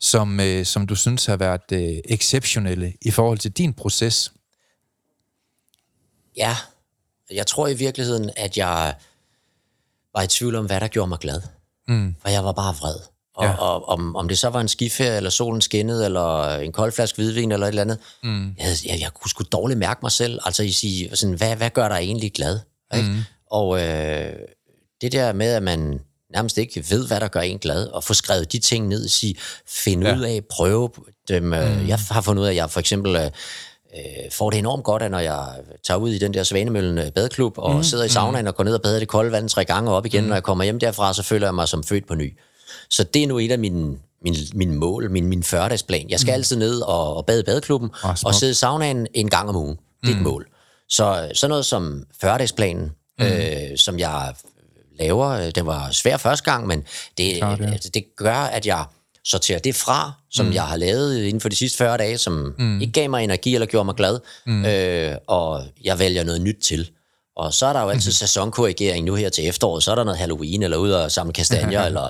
som, øh, som du synes har været øh, exceptionelle i forhold til din proces? Ja, jeg tror i virkeligheden, at jeg var i tvivl om, hvad der gjorde mig glad. Mm. For jeg var bare vred. Og, ja. og om, om det så var en skiferie, eller solen skinnede, eller en kold flaske hvidvin, eller et eller andet, mm. jeg, jeg, jeg kunne sgu dårligt mærke mig selv. Altså, I sige, sådan, hvad, hvad gør dig egentlig glad? Ikke? Mm. Og øh, det der med, at man nærmest ikke ved, hvad der gør en glad, og få skrevet de ting ned, sige, finde ja. ud af, prøve dem. Øh, mm. Jeg har fundet ud af, at jeg for eksempel øh, øh, får det enormt godt, at når jeg tager ud i den der Svanemøllen øh, badeklub, og mm. sidder i saunaen og går ned og bader det kolde vand tre gange op igen, mm. når jeg kommer hjem derfra, så føler jeg mig som født på ny. Så det er nu et af mine, mine, mine mål, min, min 40-dagsplan. Jeg skal mm. altid ned og, og bade i badeklubben, oh, og sidde i saunaen en gang om ugen. Det er mm. et mål. Så sådan noget som 40-dagsplanen, mm. øh, som jeg laver, øh, den var svær første gang, men det, Klar, det. det gør, at jeg sortere det fra, som mm. jeg har lavet inden for de sidste 40 dage, som mm. ikke gav mig energi eller gjorde mig glad, mm. øh, og jeg vælger noget nyt til. Og så er der jo altid mm. sæsonkorrigering nu her til efteråret, så er der noget Halloween, eller ud og samle kastanjer, eller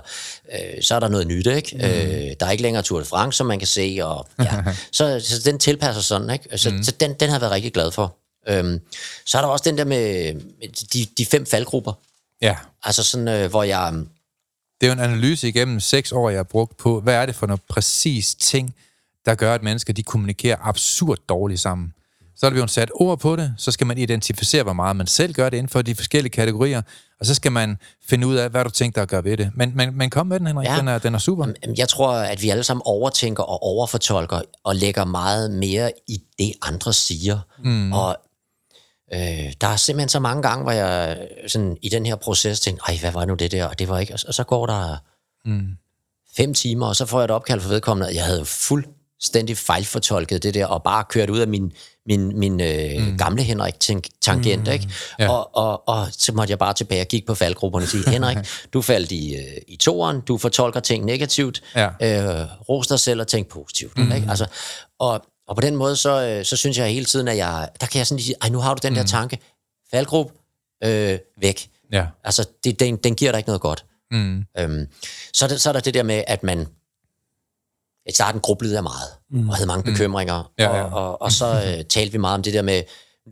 øh, så er der noget nyt, ikke? Mm. Øh, der er ikke længere Tour de France, som man kan se, og ja, så, så den tilpasser sådan, ikke? Så, mm. så den, den har jeg været rigtig glad for. Øhm, så er der også den der med, med de, de fem faldgrupper. Ja. Altså sådan, øh, hvor jeg det er jo en analyse igennem seks år, jeg har brugt på, hvad er det for noget præcis ting, der gør, at mennesker de kommunikerer absurd dårligt sammen. Så er der blevet sat ord på det, så skal man identificere, hvor meget man selv gør det inden for de forskellige kategorier, og så skal man finde ud af, hvad du tænker at gøre ved det. Men, men, men kom med den, Henrik. Ja. Den, er, den er super. Jeg tror, at vi alle sammen overtænker og overfortolker og lægger meget mere i det, andre siger. Mm. Og Øh, der er simpelthen så mange gange, hvor jeg sådan, i den her proces tænkte, ej, hvad var nu det der? Og det var ikke. Og så går der mm. fem timer, og så får jeg et opkald for vedkommende. Jeg havde fuldstændig fejlfortolket det der, og bare kørt ud af min, min, min øh, mm. gamle Henrik-tangent. Mm. Ikke? Ja. Og, og, og så måtte jeg bare tilbage og kigge på faldgrupperne og sige, Henrik, du faldt i, øh, i toeren, du fortolker ting negativt, ja. øh, ros dig selv og tænk positivt. Mm. Ikke? Altså, og og på den måde, så, øh, så synes jeg hele tiden, at jeg, der kan jeg sådan sige, ej, nu har du den mm. der tanke, faldgruppe, øh, væk. Ja. Altså, det, den, den giver dig ikke noget godt. Mm. Øhm, så, er det, så er der det der med, at man, i starten grublede jeg meget, mm. og havde mange mm. bekymringer, mm. ja, ja. Og, og, og så øh, talte vi meget om det der med,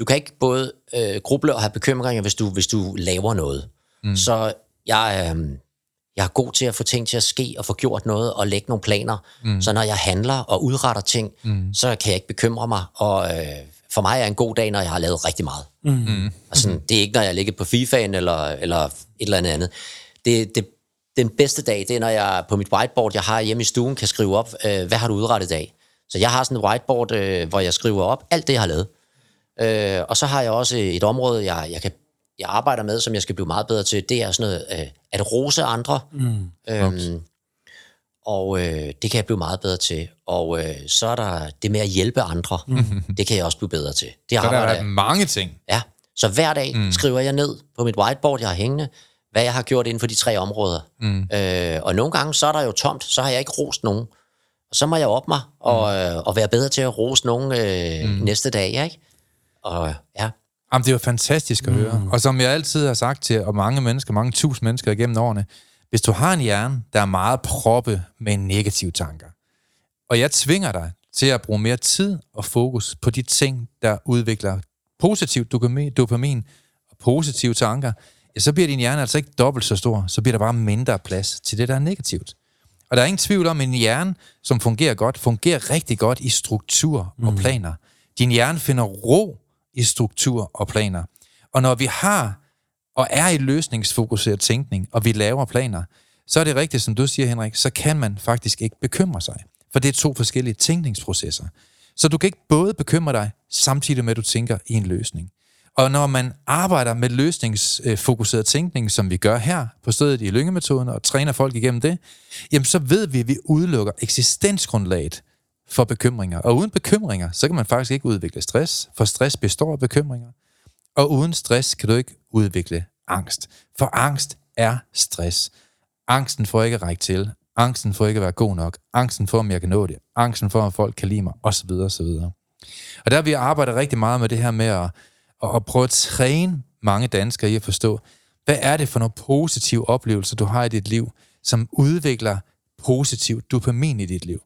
du kan ikke både øh, gruble og have bekymringer, hvis du, hvis du laver noget. Mm. Så jeg, øh, jeg er god til at få ting til at ske og få gjort noget og lægge nogle planer. Mm. Så når jeg handler og udretter ting, mm. så kan jeg ikke bekymre mig. Og øh, for mig er en god dag, når jeg har lavet rigtig meget. Mm. Altså, det er ikke, når jeg ligger på FIFA'en eller, eller et eller andet andet. Det, det, den bedste dag, det er, når jeg på mit whiteboard, jeg har hjemme i stuen, kan skrive op, øh, hvad har du udrettet i dag? Så jeg har sådan et whiteboard, øh, hvor jeg skriver op alt det, jeg har lavet. Øh, og så har jeg også et område, jeg, jeg kan jeg arbejder med, som jeg skal blive meget bedre til, det er sådan noget, øh, at rose andre. Mm. Øhm, og øh, det kan jeg blive meget bedre til. Og øh, så er der det med at hjælpe andre. Mm. Det kan jeg også blive bedre til. Det så der er mange ting. Ja, så hver dag mm. skriver jeg ned på mit whiteboard, jeg har hængende, hvad jeg har gjort inden for de tre områder. Mm. Øh, og nogle gange, så er der jo tomt, så har jeg ikke rost nogen. Og så må jeg op mig og, mm. øh, og være bedre til at rose nogen øh, mm. næste dag, ikke? Og ja, Jamen, det er jo fantastisk at mm. høre. Og som jeg altid har sagt til og mange mennesker, mange tusind mennesker igennem årene, hvis du har en hjerne, der er meget proppe med negative tanker, og jeg tvinger dig til at bruge mere tid og fokus på de ting, der udvikler positivt dopamin og positive tanker, ja, så bliver din hjerne altså ikke dobbelt så stor, så bliver der bare mindre plads til det, der er negativt. Og der er ingen tvivl om, at en hjerne, som fungerer godt, fungerer rigtig godt i struktur og mm. planer. Din hjerne finder ro i struktur og planer. Og når vi har og er i løsningsfokuseret tænkning, og vi laver planer, så er det rigtigt, som du siger, Henrik, så kan man faktisk ikke bekymre sig. For det er to forskellige tænkningsprocesser. Så du kan ikke både bekymre dig, samtidig med, at du tænker i en løsning. Og når man arbejder med løsningsfokuseret tænkning, som vi gør her på stedet i lyngemetoden, og træner folk igennem det, jamen så ved vi, at vi udelukker eksistensgrundlaget for bekymringer. Og uden bekymringer, så kan man faktisk ikke udvikle stress, for stress består af bekymringer. Og uden stress kan du ikke udvikle angst. For angst er stress. Angsten får ikke at række til. Angsten for ikke at være god nok. Angsten for, om jeg kan nå det. Angsten for, om folk kan lide mig, osv. osv. Og der har vi arbejdet rigtig meget med det her med at, at prøve at træne mange danskere i at forstå, hvad er det for nogle positive oplevelser, du har i dit liv, som udvikler positiv dopamin i dit liv.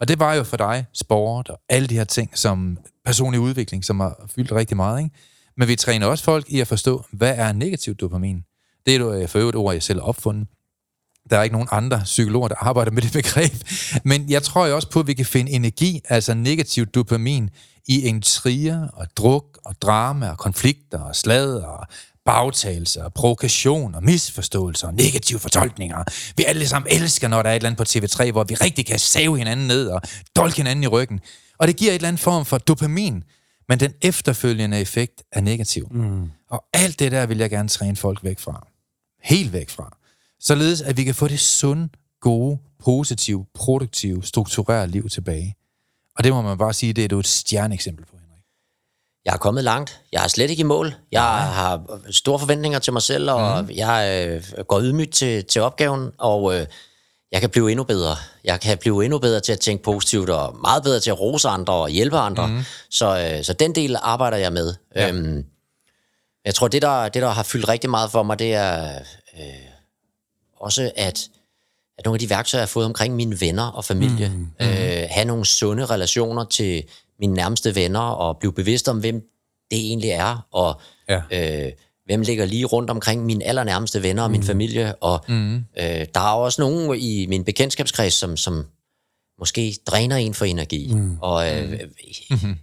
Og det var jo for dig sport og alle de her ting, som personlig udvikling, som har fyldt rigtig meget. Ikke? Men vi træner også folk i at forstå, hvad er negativ dopamin? Det er jo øh, for øvrigt ord, jeg selv har opfundet. Der er ikke nogen andre psykologer, der arbejder med det begreb. Men jeg tror jo også på, at vi kan finde energi, altså negativ dopamin, i en trier og druk og drama og konflikter og slad og bagtagelser og provokation og misforståelser og negative fortolkninger. Vi alle sammen elsker, når der er et eller andet på TV3, hvor vi rigtig kan save hinanden ned og dolke hinanden i ryggen. Og det giver et eller andet form for dopamin, men den efterfølgende effekt er negativ. Mm. Og alt det der vil jeg gerne træne folk væk fra. Helt væk fra. Således at vi kan få det sunde, gode, positive, produktive, strukturerede liv tilbage. Og det må man bare sige, det er et stjerneeksempel på. Jeg er kommet langt. Jeg er slet ikke i mål. Jeg har store forventninger til mig selv, og mm. jeg øh, går ydmygt til, til opgaven, og øh, jeg kan blive endnu bedre. Jeg kan blive endnu bedre til at tænke positivt, og meget bedre til at rose andre og hjælpe andre. Mm. Så, øh, så den del arbejder jeg med. Ja. Øhm, jeg tror, det der, det der har fyldt rigtig meget for mig, det er øh, også, at, at nogle af de værktøjer, jeg har fået omkring mine venner og familie, mm. øh, have nogle sunde relationer til mine nærmeste venner, og blive bevidst om, hvem det egentlig er, og ja. øh, hvem ligger lige rundt omkring mine allernærmeste venner og min mm. familie, og mm. øh, der er også nogen i min bekendtskabskreds, som, som måske dræner en for energi, mm. og øh, mm.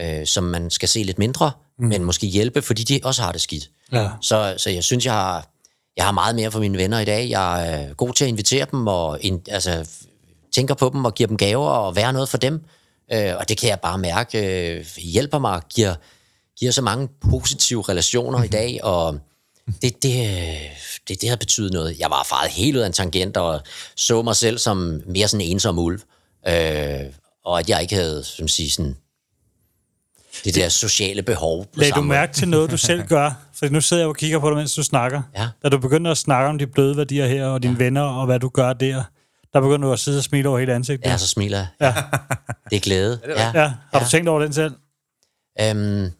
øh, som man skal se lidt mindre, mm. men måske hjælpe, fordi de også har det skidt. Ja. Så, så jeg synes, jeg har, jeg har meget mere for mine venner i dag. Jeg er god til at invitere dem, og in, altså, tænker på dem og giver dem gaver og være noget for dem. Øh, og det kan jeg bare mærke øh, hjælper mig, giver giver så mange positive relationer i mhm. dag, og det, det, det, det har betydet noget. Jeg var faret helt ud af en tangent, og så mig selv som mere sådan en ensom ulv. Øh, og at jeg ikke havde, som siger, sådan, det der sociale behov. Lad du mærke til noget, du selv gør? For nu sidder jeg og kigger på dig, mens du snakker. Ja. Da du begynder at snakke om de bløde værdier her, og dine ja. venner, og hvad du gør der, der begynder du at sidde og smile over hele ansigtet. Ja, så smiler jeg. Ja. Det er glæde. Ja. ja. Har ja. du tænkt over den selv? Øhm,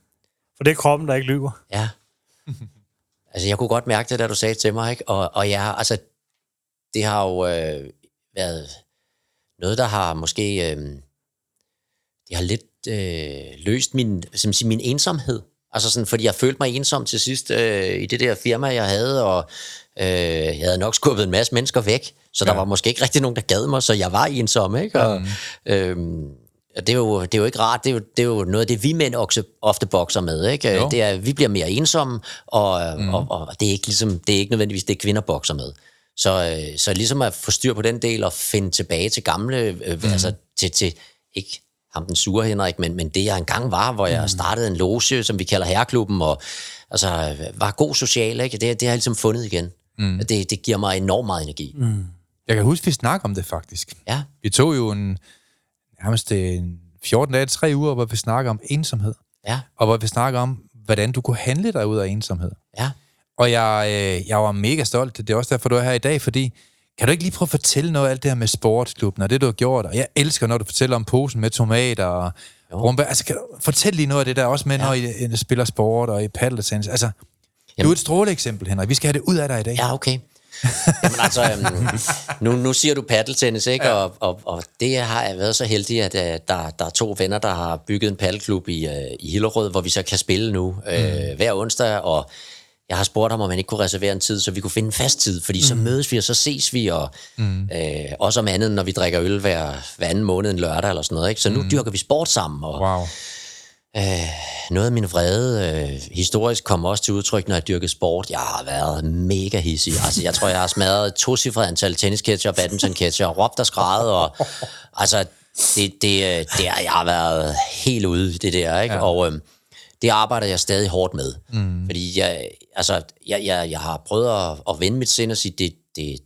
for det er kroppen, der ikke lyver. Ja. altså, jeg kunne godt mærke det, da du sagde til mig, ikke? Og, og ja, altså, det har jo øh, været noget, der har måske... Øh, det har lidt øh, løst min, som siger, min ensomhed. Altså sådan, fordi jeg følte mig ensom til sidst øh, i det der firma, jeg havde, og øh, jeg havde nok skubbet en masse mennesker væk, så ja. der var måske ikke rigtig nogen, der gad mig, så jeg var ensom, ikke? Og, mm. øh, det er, jo, det er jo ikke rart, det er jo, det er jo noget af det, vi mænd også ofte bokser med. Ikke? Jo. Det er, vi bliver mere ensomme, og, mm. og, og det, er ikke ligesom, det er ikke nødvendigvis det, kvinder bokser med. Så, øh, så ligesom at få styr på den del og finde tilbage til gamle, øh, mm. altså til, til, ikke ham den sure Henrik, men, men det jeg engang var, hvor jeg mm. startede en loge, som vi kalder Herreklubben, og altså, var god social, ikke? Det, det har jeg ligesom fundet igen. Mm. Det, det giver mig enormt meget energi. Mm. Jeg kan huske, vi snakker om det faktisk. Ja. Vi tog jo en, nærmest en 14 dage, tre uger, hvor vi snakker om ensomhed. Ja. Og hvor vi snakker om, hvordan du kunne handle dig ud af ensomhed. Ja. Og jeg, øh, jeg var mega stolt. Det er også derfor, du er her i dag, fordi kan du ikke lige prøve at fortælle noget af alt det her med sportsklubben og det, du har gjort? Og jeg elsker, når du fortæller om posen med tomater og rumba. Altså, kan du fortælle lige noget af det der, også med, ja. når I, I spiller sport og i paddeltennis? Altså, Jamen. du er et stråle eksempel, Henrik. Vi skal have det ud af dig i dag. Ja, okay. Jamen altså, um, nu, nu siger du paddeltennis, ikke? Ja. Og, og, og det har jeg været så heldig, at uh, der, der er to venner, der har bygget en paddelklub i, uh, i Hillerød, hvor vi så kan spille nu uh, hver onsdag, og jeg har spurgt ham, om man ikke kunne reservere en tid, så vi kunne finde en fast tid, fordi mm. så mødes vi, og så ses vi, og mm. øh, også om andet, når vi drikker øl hver, hver anden måned en lørdag eller sådan noget. Ikke? Så nu mm. dyrker vi sport sammen. Og, wow. Øh, noget af min vrede øh, historisk kom også til udtryk, når jeg dyrkede sport. Jeg har været mega hissig. Altså, jeg tror, jeg har smadret to cifre antal tennisketcher, badmintonketcher, og råbt og skrevet. Og, altså, det, det, øh, det jeg har været helt ude i det der, ikke? Ja. Og øh, det arbejder jeg stadig hårdt med. Mm. Fordi jeg, altså, jeg, jeg, jeg har prøvet at, at vende mit sind og sige, det, det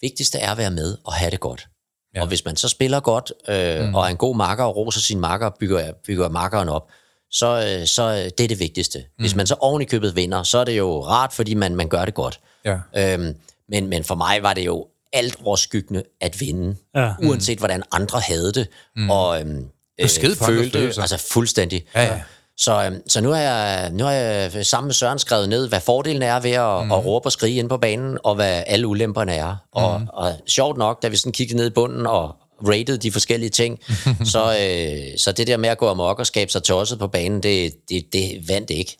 vigtigste er at være med og have det godt. Ja. Og hvis man så spiller godt, øh, mm. og er en god marker og roser sin marker og bygger, bygger markeren op, så, øh, så det er det vigtigste. Mm. Hvis man så oven i købet vinder, så er det jo rart, fordi man, man gør det godt. Ja. Øhm, men, men for mig var det jo alt overskyggende at vinde, ja. uanset hvordan andre havde det. Mm. Og øhm, øh, følte, altså fuldstændig. Ja, ja. Så, øhm, så nu, har jeg, nu har jeg sammen med Søren skrevet ned, hvad fordelen er ved at, mm. at råbe og skrige ind på banen, og hvad alle ulemperne er. Og, mm. og sjovt nok, da vi sådan kiggede ned i bunden og rated de forskellige ting, så, øh, så det der med at gå amok og skabe sig tosset på banen, det, det, det vandt ikke.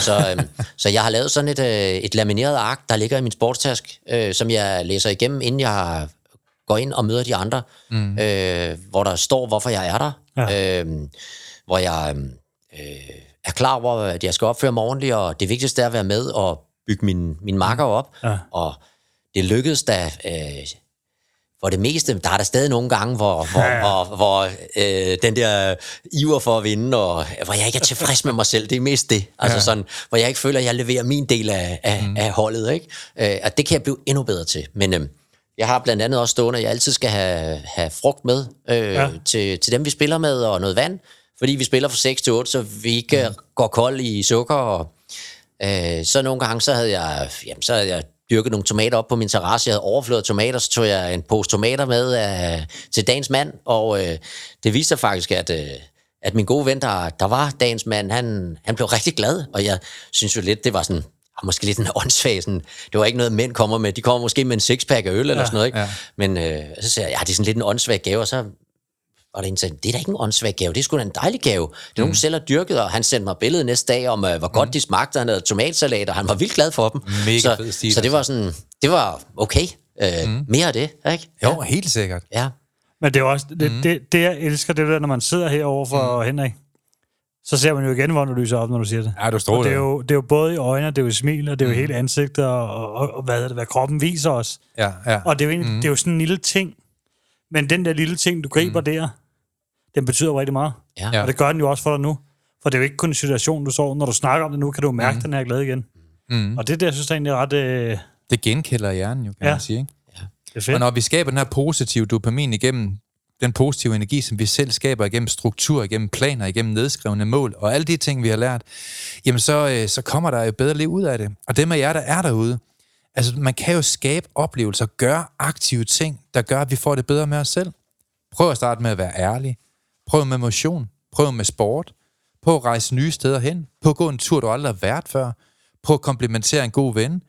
Så, øh, så jeg har lavet sådan et, øh, et lamineret ark, der ligger i min sportstask, øh, som jeg læser igennem, inden jeg går ind og møder de andre, mm. øh, hvor der står, hvorfor jeg er der. Ja. Øh, hvor jeg... Øh, øh, er klar over, at jeg skal opføre mig ordentligt, og det vigtigste er at være med og bygge min, min marker op. Ja. Og det lykkedes da øh, for det meste. Der er der stadig nogle gange, hvor, hvor, ja. hvor, hvor øh, den der iver for at vinde, og hvor jeg ikke er tilfreds med mig selv, det er mest det. Altså ja. sådan, hvor jeg ikke føler, at jeg leverer min del af, af, mm. af holdet. Ikke? Øh, og det kan jeg blive endnu bedre til. Men øh, jeg har blandt andet også stående, at jeg altid skal have, have frugt med øh, ja. til, til dem, vi spiller med, og noget vand fordi vi spiller fra 6 til 8, så vi ikke mm. går kold i sukker. Og, øh, så nogle gange, så havde jeg, jamen, så havde jeg dyrket nogle tomater op på min terrasse. Jeg havde overfløjet tomater, så tog jeg en pose tomater med øh, til dagens mand, og øh, det viste sig faktisk, at, øh, at min gode ven, der, der var dagens mand, han, han blev rigtig glad, og jeg synes jo lidt, det var sådan, måske lidt en åndssvag, sådan, det var ikke noget, mænd kommer med. De kommer måske med en sixpack af øl eller ja, sådan noget, ikke? Ja. Men øh, så siger jeg, ja, det er sådan lidt en åndssvag gave, og så og der en sagde, det er da ikke en åndssvag gave, det er sgu da en dejlig gave. Det er mm. nogen, selv har dyrket, og han sendte mig billedet næste dag om, uh, hvor godt mm. de smagte. Han havde tomatsalat, og han var vildt glad for dem. Mega så, fed stil, så det var altså. sådan, det var okay. Uh, mm. Mere af det, ikke? Jo, ja. helt sikkert. Ja. Men det er også, det, mm. det, det, jeg elsker, det der, når man sidder herovre for mm. Henrik, så ser man jo igen, hvor du lyser op, når du siger det. Ja, du står det. Er jo, det er jo både i øjnene, det er jo i smil, og det er jo mm. hele ansigtet, og, og, og hvad, det, hvad kroppen viser os. Ja, ja. Og det er, jo, mm. det er jo sådan en lille ting, men den der lille ting, du griber mm. der, den betyder rigtig meget. Ja. Og det gør den jo også for dig nu. For det er jo ikke kun en situation, du så. Når du snakker om det nu, kan du mærke, mm. den her glæde igen. Mm. Og det der, jeg synes, det er egentlig ret... Øh... Det genkælder hjernen jo, kan ja. man sige. Ikke? Ja. Det er fedt. Og når vi skaber den her positive dopamin igennem den positive energi, som vi selv skaber igennem struktur, igennem planer, igennem nedskrevne mål, og alle de ting, vi har lært, jamen så, øh, så kommer der jo bedre liv ud af det. Og dem af jer, der er derude, altså man kan jo skabe oplevelser, gøre aktive ting, der gør, at vi får det bedre med os selv. Prøv at starte med at være ærlig. Prøv med motion. Prøv med sport. Prøv at rejse nye steder hen. Prøv at gå en tur, du aldrig har været før. Prøv at komplementere en god ven.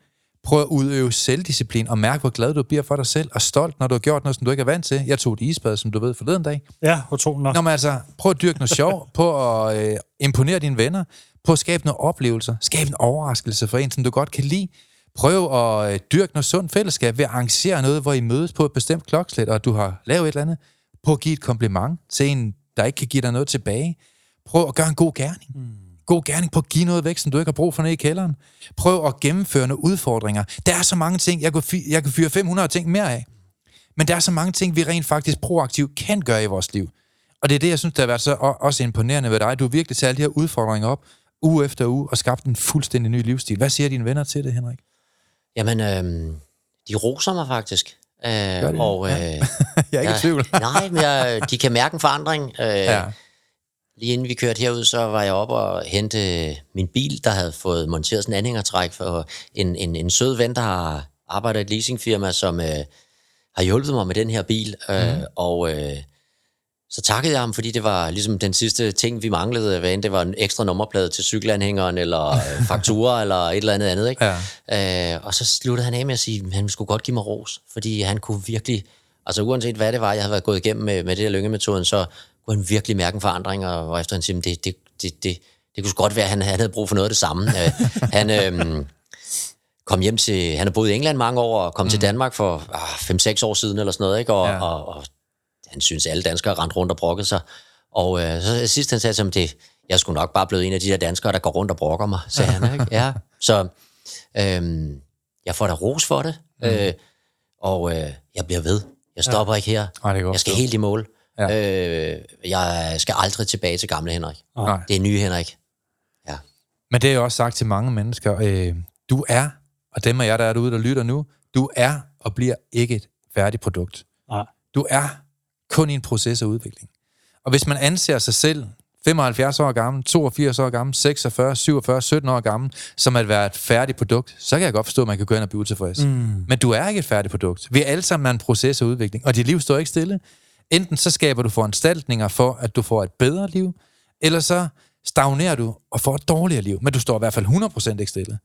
Prøv at udøve selvdisciplin og mærke, hvor glad du bliver for dig selv og stolt, når du har gjort noget, som du ikke er vant til. Jeg tog et isbad, som du ved, forleden dag. Ja, utroligt nok. Nå, men altså, prøv at dyrke noget sjov. Prøv at øh, imponere dine venner. Prøv at skabe nogle oplevelser. Skab en overraskelse for en, som du godt kan lide. Prøv at øh, dyrke noget sundt fællesskab ved at arrangere noget, hvor I mødes på et bestemt klokslæt, og du har lavet et eller andet. Prøv at give et kompliment til en, der ikke kan give dig noget tilbage. Prøv at gøre en god gerning. Mm. God gerning. Prøv at give noget væk, som du ikke har brug for nede i kælderen. Prøv at gennemføre nogle udfordringer. Der er så mange ting, jeg kan, fyre, jeg kan fyre 500 ting mere af. Men der er så mange ting, vi rent faktisk proaktivt kan gøre i vores liv. Og det er det, jeg synes, der har været så også imponerende ved dig. Du har virkelig taget de her udfordringer op, uge efter uge, og skabt en fuldstændig ny livsstil. Hvad siger dine venner til det, Henrik? Jamen, øh, de roser mig faktisk. Øh, det? Og, øh, ja. jeg er ikke i tvivl. nej, men jeg, de kan mærke en forandring. Øh, ja. Lige inden vi kørte herud, så var jeg op og hente min bil, der havde fået monteret sådan en anhængertræk for en, en, en sød ven, der har arbejdet i et leasingfirma, som øh, har hjulpet mig med den her bil. Øh, mm. Og øh, så takkede jeg ham, fordi det var ligesom den sidste ting, vi manglede, hvad end det var en ekstra nummerplade til cykelanhængeren, eller øh, faktura, eller et eller andet andet. Ikke? Ja. Øh, og så sluttede han af med at sige, at han skulle godt give mig ros, fordi han kunne virkelig, altså uanset hvad det var, jeg havde været gået igennem med, med det her lyngemetoden, så kunne han virkelig mærke en forandring, og efter han siger, det, det, det, det, det kunne godt være, at han, han havde brug for noget af det samme. øh, han... Øh, kom hjem til, han har boet i England mange år, og kom mm. til Danmark for ah, 5-6 år siden eller sådan noget, ikke? Og, ja. og, og han synes, alle danskere rent rundt og brokkede sig. Og øh, så sidst han sagde mig, det, jeg skulle nok bare blive en af de der danskere, der går rundt og brokker mig, sagde han. Ikke? Ja, så øh, jeg får da ros for det, mm. øh, og øh, jeg bliver ved. Jeg stopper ja. ikke her. Ej, det er godt jeg skal helt i mål. Ja. Ja. Øh, jeg skal aldrig tilbage til gamle Henrik. Nej. Det er nye Henrik. Ja. Men det er jo også sagt til mange mennesker. Øh, du er, og dem af jer, der er derude, der lytter nu, du er og bliver ikke et færdigt produkt. Nej. Du er kun i en proces af udvikling. Og hvis man anser sig selv 75 år gammel, 82 år gammel, 46, 47, 17 år gammel, som at være et færdigt produkt, så kan jeg godt forstå, at man kan gå ind og blive utilfreds. Mm. Men du er ikke et færdigt produkt. Vi er alle sammen en proces af udvikling, og dit liv står ikke stille. Enten så skaber du foranstaltninger for, at du får et bedre liv, eller så stagnerer du og får et dårligere liv. Men du står i hvert fald 100% ikke stille.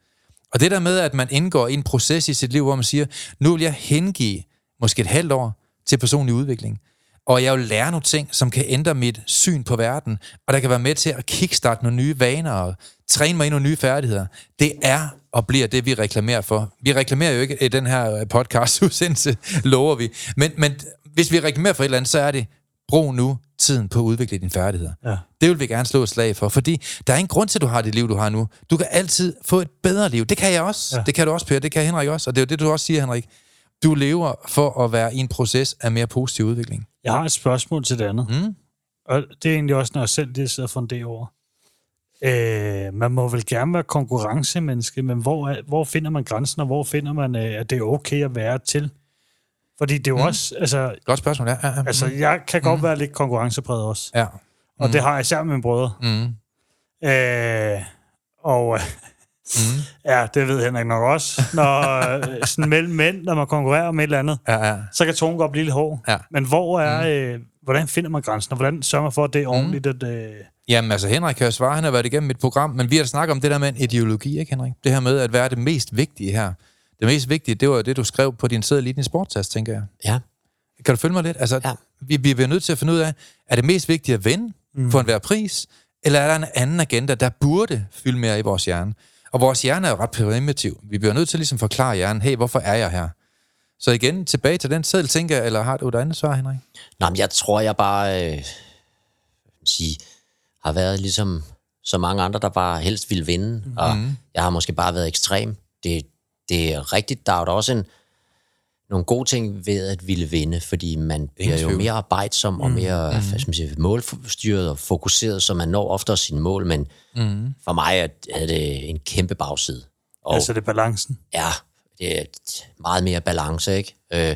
Og det der med, at man indgår i en proces i sit liv, hvor man siger, nu vil jeg hengive måske et halvt år til personlig udvikling. Og jeg vil lære nogle ting, som kan ændre mit syn på verden, og der kan være med til at kickstarte nogle nye vaner og træne mig i nogle nye færdigheder. Det er og bliver det, vi reklamerer for. Vi reklamerer jo ikke i den her podcast-udsendelse, lover vi. Men, men hvis vi reklamerer for et eller andet, så er det, brug nu tiden på at udvikle dine færdigheder. Ja. Det vil vi gerne slå et slag for, fordi der er ingen grund til, at du har det liv, du har nu. Du kan altid få et bedre liv. Det kan jeg også. Ja. Det kan du også, Per. Det kan Henrik også. Og det er jo det, du også siger, Henrik. Du lever for at være i en proces af mere positiv udvikling. Jeg har et spørgsmål til det andet. Mm. Og det er egentlig også, når jeg selv lige sidder en del over. Øh, man må vel gerne være konkurrencemenneske, men hvor, er, hvor finder man grænsen, og hvor finder man, øh, at det er okay at være til? Fordi det er jo mm. også, altså, Godt spørgsmål, ja. ja, ja. altså jeg kan godt være lidt konkurrencepræget også. ja. Og det har jeg især med mine brødre. Mm. Øh, og Mm. ja, det ved Henrik nok også. Når øh, sådan mellem mænd, når man konkurrerer om et eller andet, Ja, ja. så kan tonen godt blive lidt hård. Ja. Men hvor er, øh, hvordan finder man grænsen, og hvordan sørger man for, at det er ordentligt? At, øh, Jamen altså, Henrik kan jo svare, han har været igennem mit program, men vi har snakket om det der med en ideologi, ikke Henrik? Det her med at være det mest vigtige her. Det mest vigtige, det var jo det, du skrev på din sædel i din sportstast, tænker jeg. Ja. Kan du følge mig lidt? Altså, Ja. vi, vi bliver nødt til at finde ud af, er det mest vigtigt at vinde mm. for enhver pris, eller er der en anden agenda, der burde fylde mere i vores hjerne? Og vores hjerne er jo ret primitiv. Vi bliver nødt til ligesom at forklare hjernen, hey, hvorfor er jeg her? Så igen, tilbage til den sædel, tænker eller har du et andet svar, Henrik? Nå, men jeg tror, jeg bare øh, sige, har været ligesom så mange andre, der bare helst ville vinde. Mm. Og jeg har måske bare været ekstrem. Det, det er rigtigt. Der er jo da også en, nogle gode ting ved at ville vinde, fordi man bliver jo mere arbejdsom og mere mm. hvad skal man sige, målstyret og fokuseret, så man når oftere sine mål. Men mm. for mig er, er det en kæmpe bagside. Og, altså det er balancen. Ja, det er meget mere balance, ikke? Øh,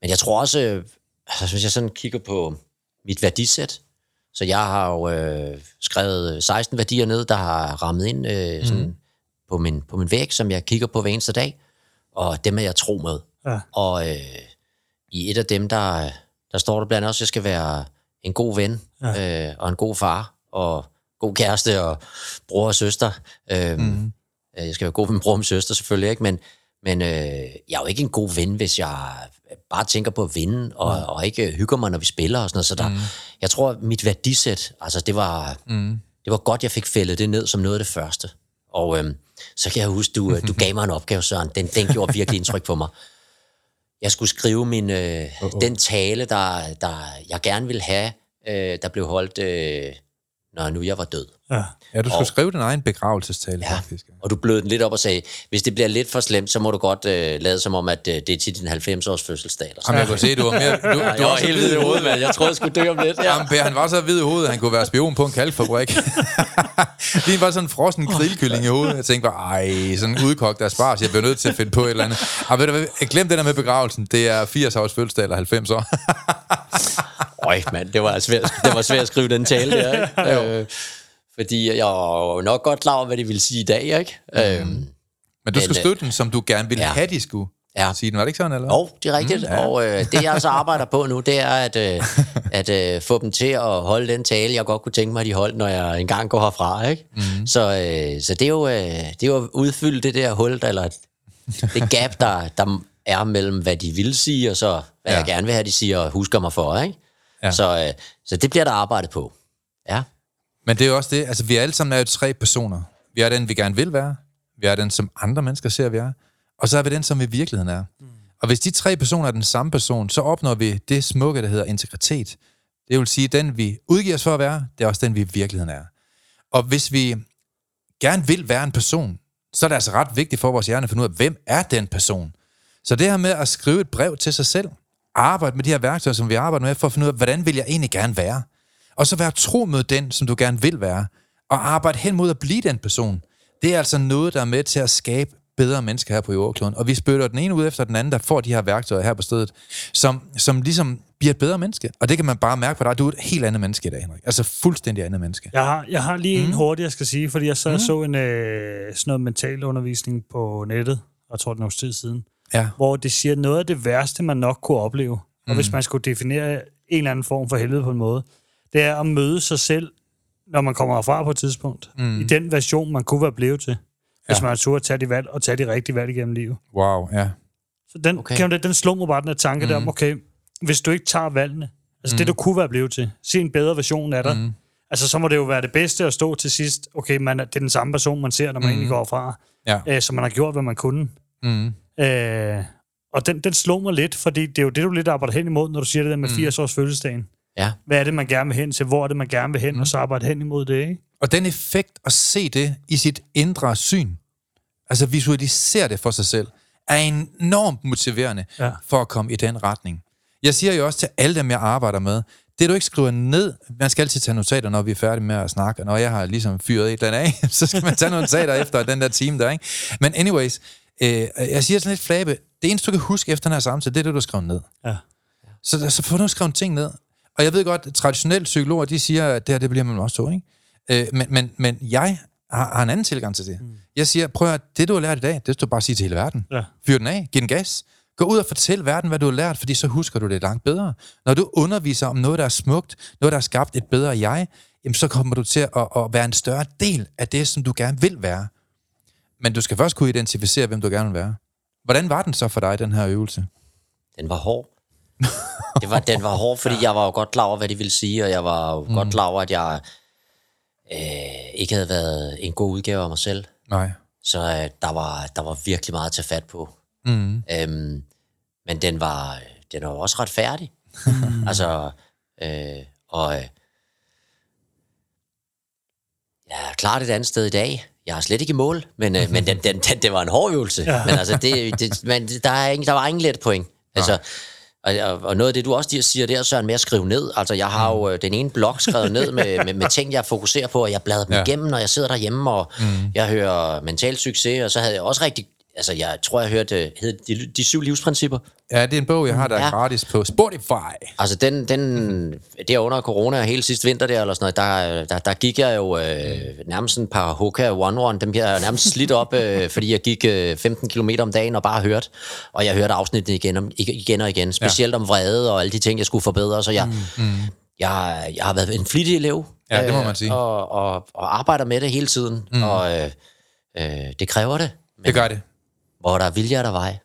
men jeg tror også, øh, altså, hvis jeg sådan kigger på mit værdisæt, så jeg har jo øh, skrevet 16 værdier ned, der har rammet ind øh, sådan, mm. på, min, på min væg, som jeg kigger på hver eneste dag, og dem er jeg tro med. Ja. Og øh, i et af dem, der, der står der blandt andet også, at jeg skal være en god ven, ja. øh, og en god far, og god kæreste, og bror og søster. Øh, mm. Jeg skal være god ved min bror og min søster selvfølgelig, ikke? men, men øh, jeg er jo ikke en god ven, hvis jeg bare tænker på at vinde, og, mm. og ikke hygger mig, når vi spiller og sådan noget. Så der, mm. jeg tror, mit værdisæt, altså det var, mm. det var godt, jeg fik fældet det ned som noget af det første. Og øhm, så kan jeg huske, du, du gav mig en opgave, Søren. Den, den gjorde virkelig indtryk på mig. Jeg skulle skrive min, øh, uh-oh. den tale, der, der jeg gerne ville have, øh, der blev holdt, øh, når nu jeg var død. Ja. Ja, du skulle Og- skrive din egen begravelsestale, Ja, faktisk. og du blød den lidt op og sagde, hvis det bliver lidt for slemt, så må du godt øh, lade som om, at øh, det er til din 90-års fødselsdag. Eller sådan. Jamen, jeg kunne se, du var mere... Du, du Jeg var helt hvid i hovedet, mand. Jeg troede, jeg skulle dø om lidt. Ja. Jamen, Per, han var så hvid i hovedet, han kunne være spion på en kalkfabrik. Lige var sådan en frossen grillkylling i hovedet. Jeg tænkte bare, ej, sådan en udkogt spars. Jeg bliver nødt til at finde på et eller andet. Og ved du hvad, glem det der med begravelsen. Det er 80 års fødselsdag eller 90 år. Øj, mand, det var svært, det var svært at skrive den tale der, ikke? øh, fordi jeg var jo nok godt klar over, hvad det ville sige i dag, ikke? Mm. Øhm, Men du Men, skulle øh, skrive den, som du gerne ville ja. have, de skulle Ja. sige den. Var det ikke sådan, eller? Jo, det er rigtigt. Mm, ja. Og øh, det, jeg så arbejder på nu, det er at, øh, at øh, få dem til at holde den tale, jeg godt kunne tænke mig, at de holdt, når jeg engang går herfra. Ikke? Mm. Så, øh, så det, er jo, øh, det er jo at udfylde det der hul, der- eller det gap, der, der er mellem, hvad de vil sige, og så hvad Ja. jeg gerne vil have, de siger og husker mig for. Ikke? Ja. Så, øh, så det bliver der arbejdet på. Men det er jo også det, altså vi alle sammen er jo tre personer. Vi er den, vi gerne vil være. Vi er den, som andre mennesker ser, vi er. Og så er vi den, som vi i virkeligheden er. Mm. Og hvis de tre personer er den samme person, så opnår vi det smukke, der hedder integritet. Det vil sige, den vi udgiver os for at være, det er også den vi i virkeligheden er. Og hvis vi gerne vil være en person, så er det altså ret vigtigt for vores hjerne at finde ud af, hvem er den person? Så det her med at skrive et brev til sig selv, arbejde med de her værktøjer, som vi arbejder med, for at finde ud af, hvordan vil jeg egentlig gerne være? Og så være tro mod den, som du gerne vil være, og arbejde hen mod at blive den person. Det er altså noget, der er med til at skabe bedre mennesker her på jordkloden. Og vi spytter den ene ud efter den anden, der får de her værktøjer her på stedet, som, som ligesom bliver et bedre menneske. Og det kan man bare mærke på dig. Du er et helt andet menneske i dag, Henrik. Altså fuldstændig andet menneske. Jeg har, jeg har lige mm. en hurtig, jeg skal sige, fordi jeg så, mm. så en øh, sådan noget mental undervisning på nettet, og jeg tror det er tid siden, Ja. hvor det siger noget af det værste, man nok kunne opleve. Og hvis man skulle definere en eller anden form for helvede på en måde, det er at møde sig selv, når man kommer herfra på et tidspunkt, mm. i den version, man kunne være blevet til, hvis Ja. man turde tage de valg og tage de rigtige valg igennem livet. Wow, ja. Så den, Okay. okay. den, den slog mig bare, den her tanke mm. der om, okay, hvis du ikke tager valgene, altså mm. det, du kunne være blevet til, se en bedre version af dig, mm. altså så må det jo være det bedste at stå til sidst, okay, man, er- det er den samme person, man ser, når man mm. egentlig går fra, Ja. øh, så man har gjort, hvad man kunne. Mm. Øh, og den, den slog mig lidt, fordi det er jo det, du lidt arbejder hen imod, når du siger det der med 80 års fødselsdagen. Ja. Hvad er det, man gerne vil hen til? Hvor er det, man gerne vil hen? Mm. Og så arbejde hen imod det, ikke? Og den effekt at se det i sit indre syn, altså visualisere det for sig selv, er enormt motiverende Ja. for at komme i den retning. Jeg siger jo også til alle dem, jeg arbejder med, det du ikke skriver ned, man skal altid tage notater, når vi er færdige med at snakke, og når jeg har ligesom fyret et eller andet af, så skal man tage notater efter den der time der, ikke? Men anyways, øh, jeg siger sådan lidt flabe, det eneste, du kan huske efter den her samtale, det er det, du har skrevet ned. Ja. Så, så få nu skrevet ting ned. Og jeg ved godt, at traditionelle psykologer, de siger, at det her, det bliver man også to, ikke? Øh, men, men, men jeg har, har en anden tilgang til det. Mm. Jeg siger, prøv at det du har lært i dag, det skal du bare sige til hele verden. Ja. Fyr den af, giv den gas. Gå ud og fortæl verden, hvad du har lært, fordi så husker du det langt bedre. Når du underviser om noget, der er smukt, noget, der har skabt et bedre jeg, jamen så kommer du til at, at være en større del af det, som du gerne vil være. Men du skal først kunne identificere, hvem du gerne vil være. Hvordan var den så for dig, den her øvelse? Den var hård. Det var, den var hård, fordi jeg var jo godt klar over, hvad det ville sige, og jeg var jo mm. godt klar over, at jeg øh, ikke havde været en god udgave af mig selv. Nej. Så øh, der, var, der var virkelig meget at tage fat på. Mm. Øhm, men den var, den var også retfærdig. Mm. altså, øh, og øh, jeg er klart et andet sted i dag. Jeg er slet ikke i mål, men, øh, men den, den, den, det var en hård øvelse. Ja. Men altså, det, det, men der, er ingen, der var ingen let point. Altså, og, og, og noget af det, du også siger der, Søren, med at skrive ned. Altså, jeg har jo øh, den ene blog skrevet ned med, med, med ting, jeg fokuserer på, og jeg bladrer dem ja. igennem, når jeg sidder derhjemme, og mm. jeg hører mental succes, og så havde jeg også rigtig... Altså, jeg tror, jeg hørte hed de, de syv livsprincipper. Ja, det er en bog, jeg har, der er Ja. gratis på Spotify. Altså, den, den, der under corona og hele sidste vinter der, eller sådan noget, der, der, der gik jeg jo øh, nærmest en par Hoka One One, dem bliver jeg nærmest slidt op, øh, fordi jeg gik øh, 15 km om dagen og bare hørte, og jeg hørte afsnittet igen, om, igen og igen, specielt ja. om vrede og alle de ting, jeg skulle forbedre, så jeg, mm. jeg, jeg har været en flittig elev, Ja, det må øh, man sige. Og, og, og arbejder med det hele tiden, mm. og øh, øh, det kræver det, men Det gør det. Hvor der er vilje, er der vej.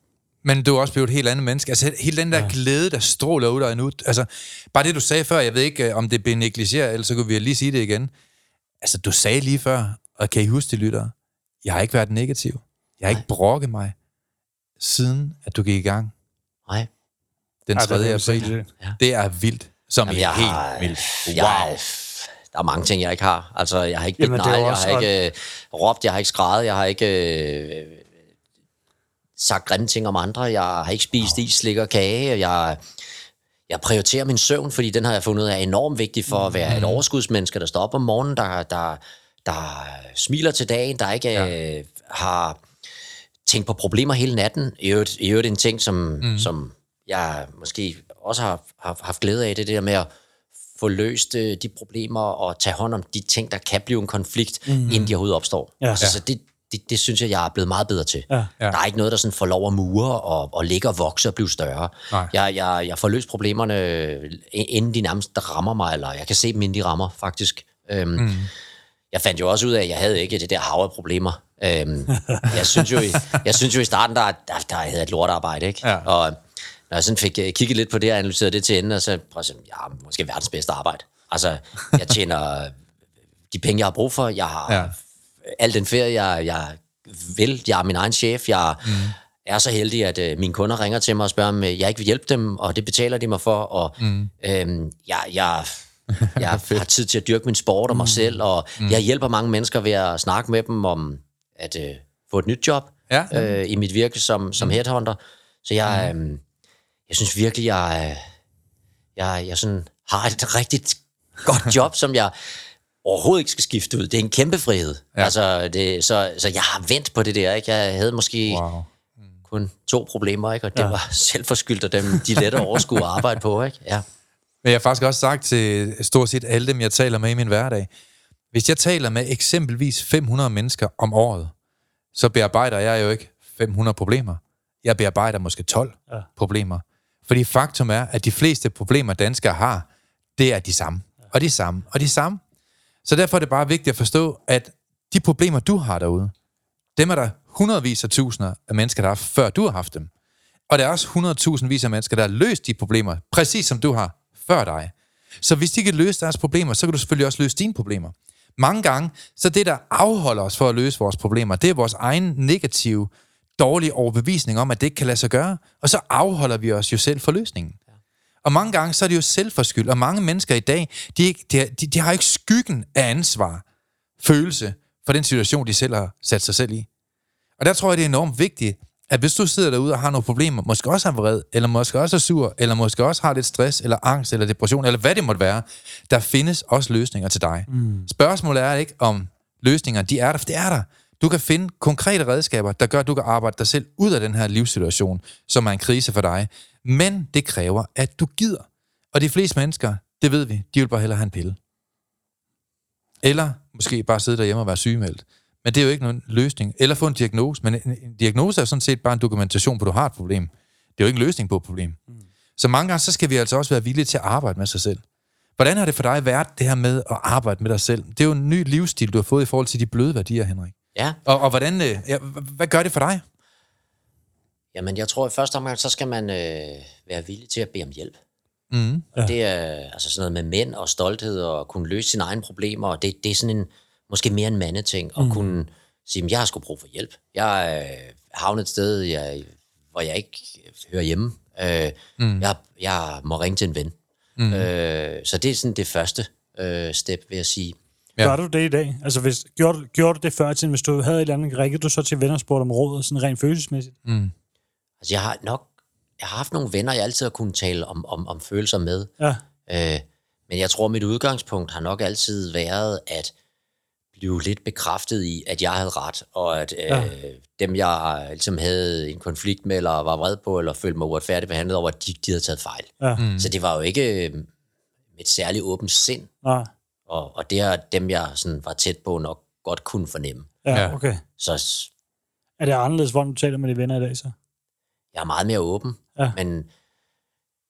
Men du er også blevet et helt andet menneske. Altså, hele den der ja. glæde, der stråler ud af nu. Altså, bare det, du sagde før, jeg ved ikke, øh, om det blev negligeret, eller så kunne vi lige sige det igen. Altså, du sagde lige før, og kan I huske det, lytter? Jeg har ikke været negativ. Jeg har Nej. ikke brokket mig, siden at du gik i gang Nej. den Ej, hvor er 3. det april. sindssygt. Det er vildt. Som Jamen, er jeg helt har, vildt. Jeg, Wow. der er mange ting, jeg ikke har. Altså, jeg har ikke Jamen, bidt det jeg har ikke øh, råbt, jeg har ikke skrevet, jeg har ikke øh, sagt grimme ting om andre, jeg har ikke spist is, slik og kage, jeg, jeg prioriterer min søvn, fordi den har jeg fundet ud af er enormt vigtig for at være et overskudsmenneske, der står op om morgenen, der, der, der smiler til dagen, der ikke ja. øh, har tænkt på problemer hele natten. I øvrigt, i øvrigt en ting, som, mm. som jeg måske også har, har haft glæde af, det er der med at få løst øh, de problemer og tage hånd om de ting, der kan blive en konflikt, mm. inden de overhovedet opstår. Ja. Så, så det, det, det synes jeg, jeg er blevet meget bedre til. Ja. Ja. Der er ikke noget, der sådan får lov at mure og, og ligge og vokse og blive større. Nej. Jeg, jeg, jeg får løst problemerne, øh, inden de nærmest rammer mig, eller jeg kan se dem, inden de rammer, faktisk. Øhm, mm. Jeg fandt jo også ud af, at jeg havde ikke det der hav af problemer. Øhm, jeg, synes jo, i, jeg synes jo i starten, der, der, der havde et lortarbejde, ikke? Ja. Og når jeg sådan fik øh, kigget lidt på det og analyseret det til ende, og så prøvede jeg sådan, ja, måske verdens bedste arbejde. Altså, jeg tjener de penge, jeg har brug for. Jeg har Ja. Al den ferie, jeg, jeg vil. Jeg er min egen chef. Jeg mm. er så heldig, at øh, mine kunder ringer til mig og spørger, om øh, jeg ikke vil hjælpe dem, og det betaler de mig for, og mm. øhm, jeg, jeg, jeg har tid til at dyrke min sport og mig mm. selv, og mm. jeg hjælper mange mennesker ved at snakke med dem om at øh, få et nyt job Ja. øh, i mit virke som, som headhunter. Så jeg, øh, jeg synes virkelig, jeg, jeg, jeg sådan har et rigtig godt job, som jeg overhovedet ikke skal skifte ud. Det er en kæmpe frihed. Ja. Altså, det, så, så jeg har vendt på det der. Ikke? Jeg havde måske Wow. kun to problemer, ikke? og det ja. var selvforskyldt, og dem de lette overskue at arbejde på. Ikke? Ja. Men jeg har faktisk også sagt til stort set alle dem, jeg taler med i min hverdag, hvis jeg taler med eksempelvis 500 mennesker om året, så bearbejder jeg jo ikke 500 problemer. Jeg bearbejder måske 12 Ja. ja. problemer. Fordi faktum er, at de fleste problemer, danskere har, det er de samme. Og de samme. Og de samme. Så derfor er det bare vigtigt at forstå, at de problemer, du har derude, dem er der hundredvis af tusinder af mennesker, der har haft, før du har haft dem. Og der er også hundredtusindvis af mennesker, der har løst de problemer, præcis som du har før dig. Så hvis de kan løse deres problemer, så kan du selvfølgelig også løse dine problemer. Mange gange, så det, der afholder os for at løse vores problemer, det er vores egen negative, dårlige overbevisning om, at det ikke kan lade sig gøre. Og så afholder vi os jo selv for løsningen. Og mange gange, så er det jo selvforskyld. Og mange mennesker i dag, de, de, har- de, de har ikke skyggen af ansvar, følelse for den situation, de selv har sat sig selv i. Og der tror jeg, det er enormt vigtigt, at hvis du sidder derude og har nogle problemer, måske også er vred, eller måske også er sur, eller måske også har lidt stress, eller angst, eller depression, eller hvad det måtte være, der findes også løsninger til dig. Mm. Spørgsmålet er ikke, om løsninger, de er der, for det er der. Du kan finde konkrete redskaber, der gør, at du kan arbejde dig selv ud af den her livssituation, som er en krise for dig. Men det kræver, at du gider. Og de fleste mennesker, det ved vi, de vil bare hellere have en pille. Eller måske bare sidde derhjemme og være sygemeldt. Men det er jo ikke nogen løsning. Eller få en diagnose. Men en, en diagnose er sådan set bare en dokumentation på, at du har et problem. Det er jo ikke en løsning på et problem. Mm. Så mange gange, så skal vi altså også være villige til at arbejde med sig selv. Hvordan har det for dig været, det her med at arbejde med dig selv? Det er jo en ny livsstil, du har fået i forhold til de bløde værdier, Henrik. ja. Og, og hvordan, øh, ja, hvad gør det for dig? Jamen, jeg tror, at i første omgang, så skal man øh, være villig til at bede om hjælp. Mm. Ja. Det er altså sådan noget med mænd og stolthed og kunne løse sine egne problemer. Og det, det er sådan en, måske mere en mandeting, at mm. kunne sige, "Men jeg har sgu brug for hjælp. Jeg øh, havnet et sted, jeg, hvor jeg ikke hører hjemme. Øh, mm. jeg, jeg må ringe til en ven. Mm. Øh, så det er sådan det første øh, step, vil jeg sige. Ja. Gør du det i dag? Altså, hvis, gjorde, du- gjorde du det før i tiden, hvis du havde et eller andet, ringede du så til venner og spurgte om råd, sådan rent følelsesmæssigt? Altså, jeg har nok jeg har haft nogle venner, jeg altid har kunnet tale om, om, om følelser med. Ja. Øh, men jeg tror, mit udgangspunkt har nok altid været at blive lidt bekræftet i, at jeg havde ret, og at øh, Ja. ja. dem, jeg ligesom havde en konflikt med, eller var vred på, eller følte mig uretfærdigt behandlet over, at de, de havde taget fejl. Ja. Mm. Så det var jo ikke øh, et særligt åbent sind, Nej. og, og det er dem, jeg sådan var tæt på, nok godt kunne fornemme. Ja, Ja. okay. Så Er det anderledes, hvordan du taler med dine venner i dag, så? Jeg er meget mere åben, Ja. men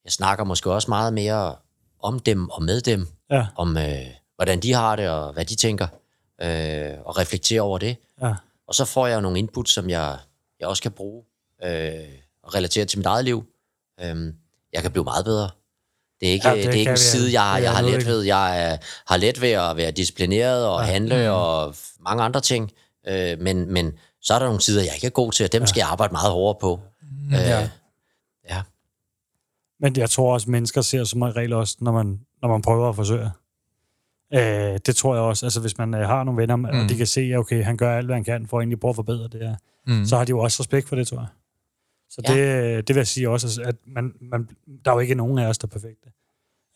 jeg snakker måske også meget mere om dem og med dem, Ja, om øh, hvordan de har det, og hvad de tænker, øh, og reflektere over det. ja. Og så får jeg nogle input, som jeg, jeg også kan bruge øh, og relatere til mit eget liv. Øh, jeg kan blive meget bedre. Det er ikke, Ja, det det er ikke en side, jeg, jeg er har jeg let ved. Jeg øh, har let ved at være disciplineret og Ja. handle og f- mange andre ting. Øh, men, men så er der nogle sider, jeg ikke er god til, og dem ja. skal jeg arbejde meget hårdere på. Øh, ja. ja. Men jeg tror også, at mennesker ser som regel også, når man, når man prøver at forsøge. Øh, det tror jeg også. Altså, hvis man øh, har nogle venner, mm. og de kan se, at okay, han gør alt, hvad han kan for at egentlig prøve at forbedre det her, mm. så har de jo også respekt for det, tror jeg. Så Ja. det, øh, det vil jeg sige også, at man, man, der er jo ikke nogen af os, der er perfekte.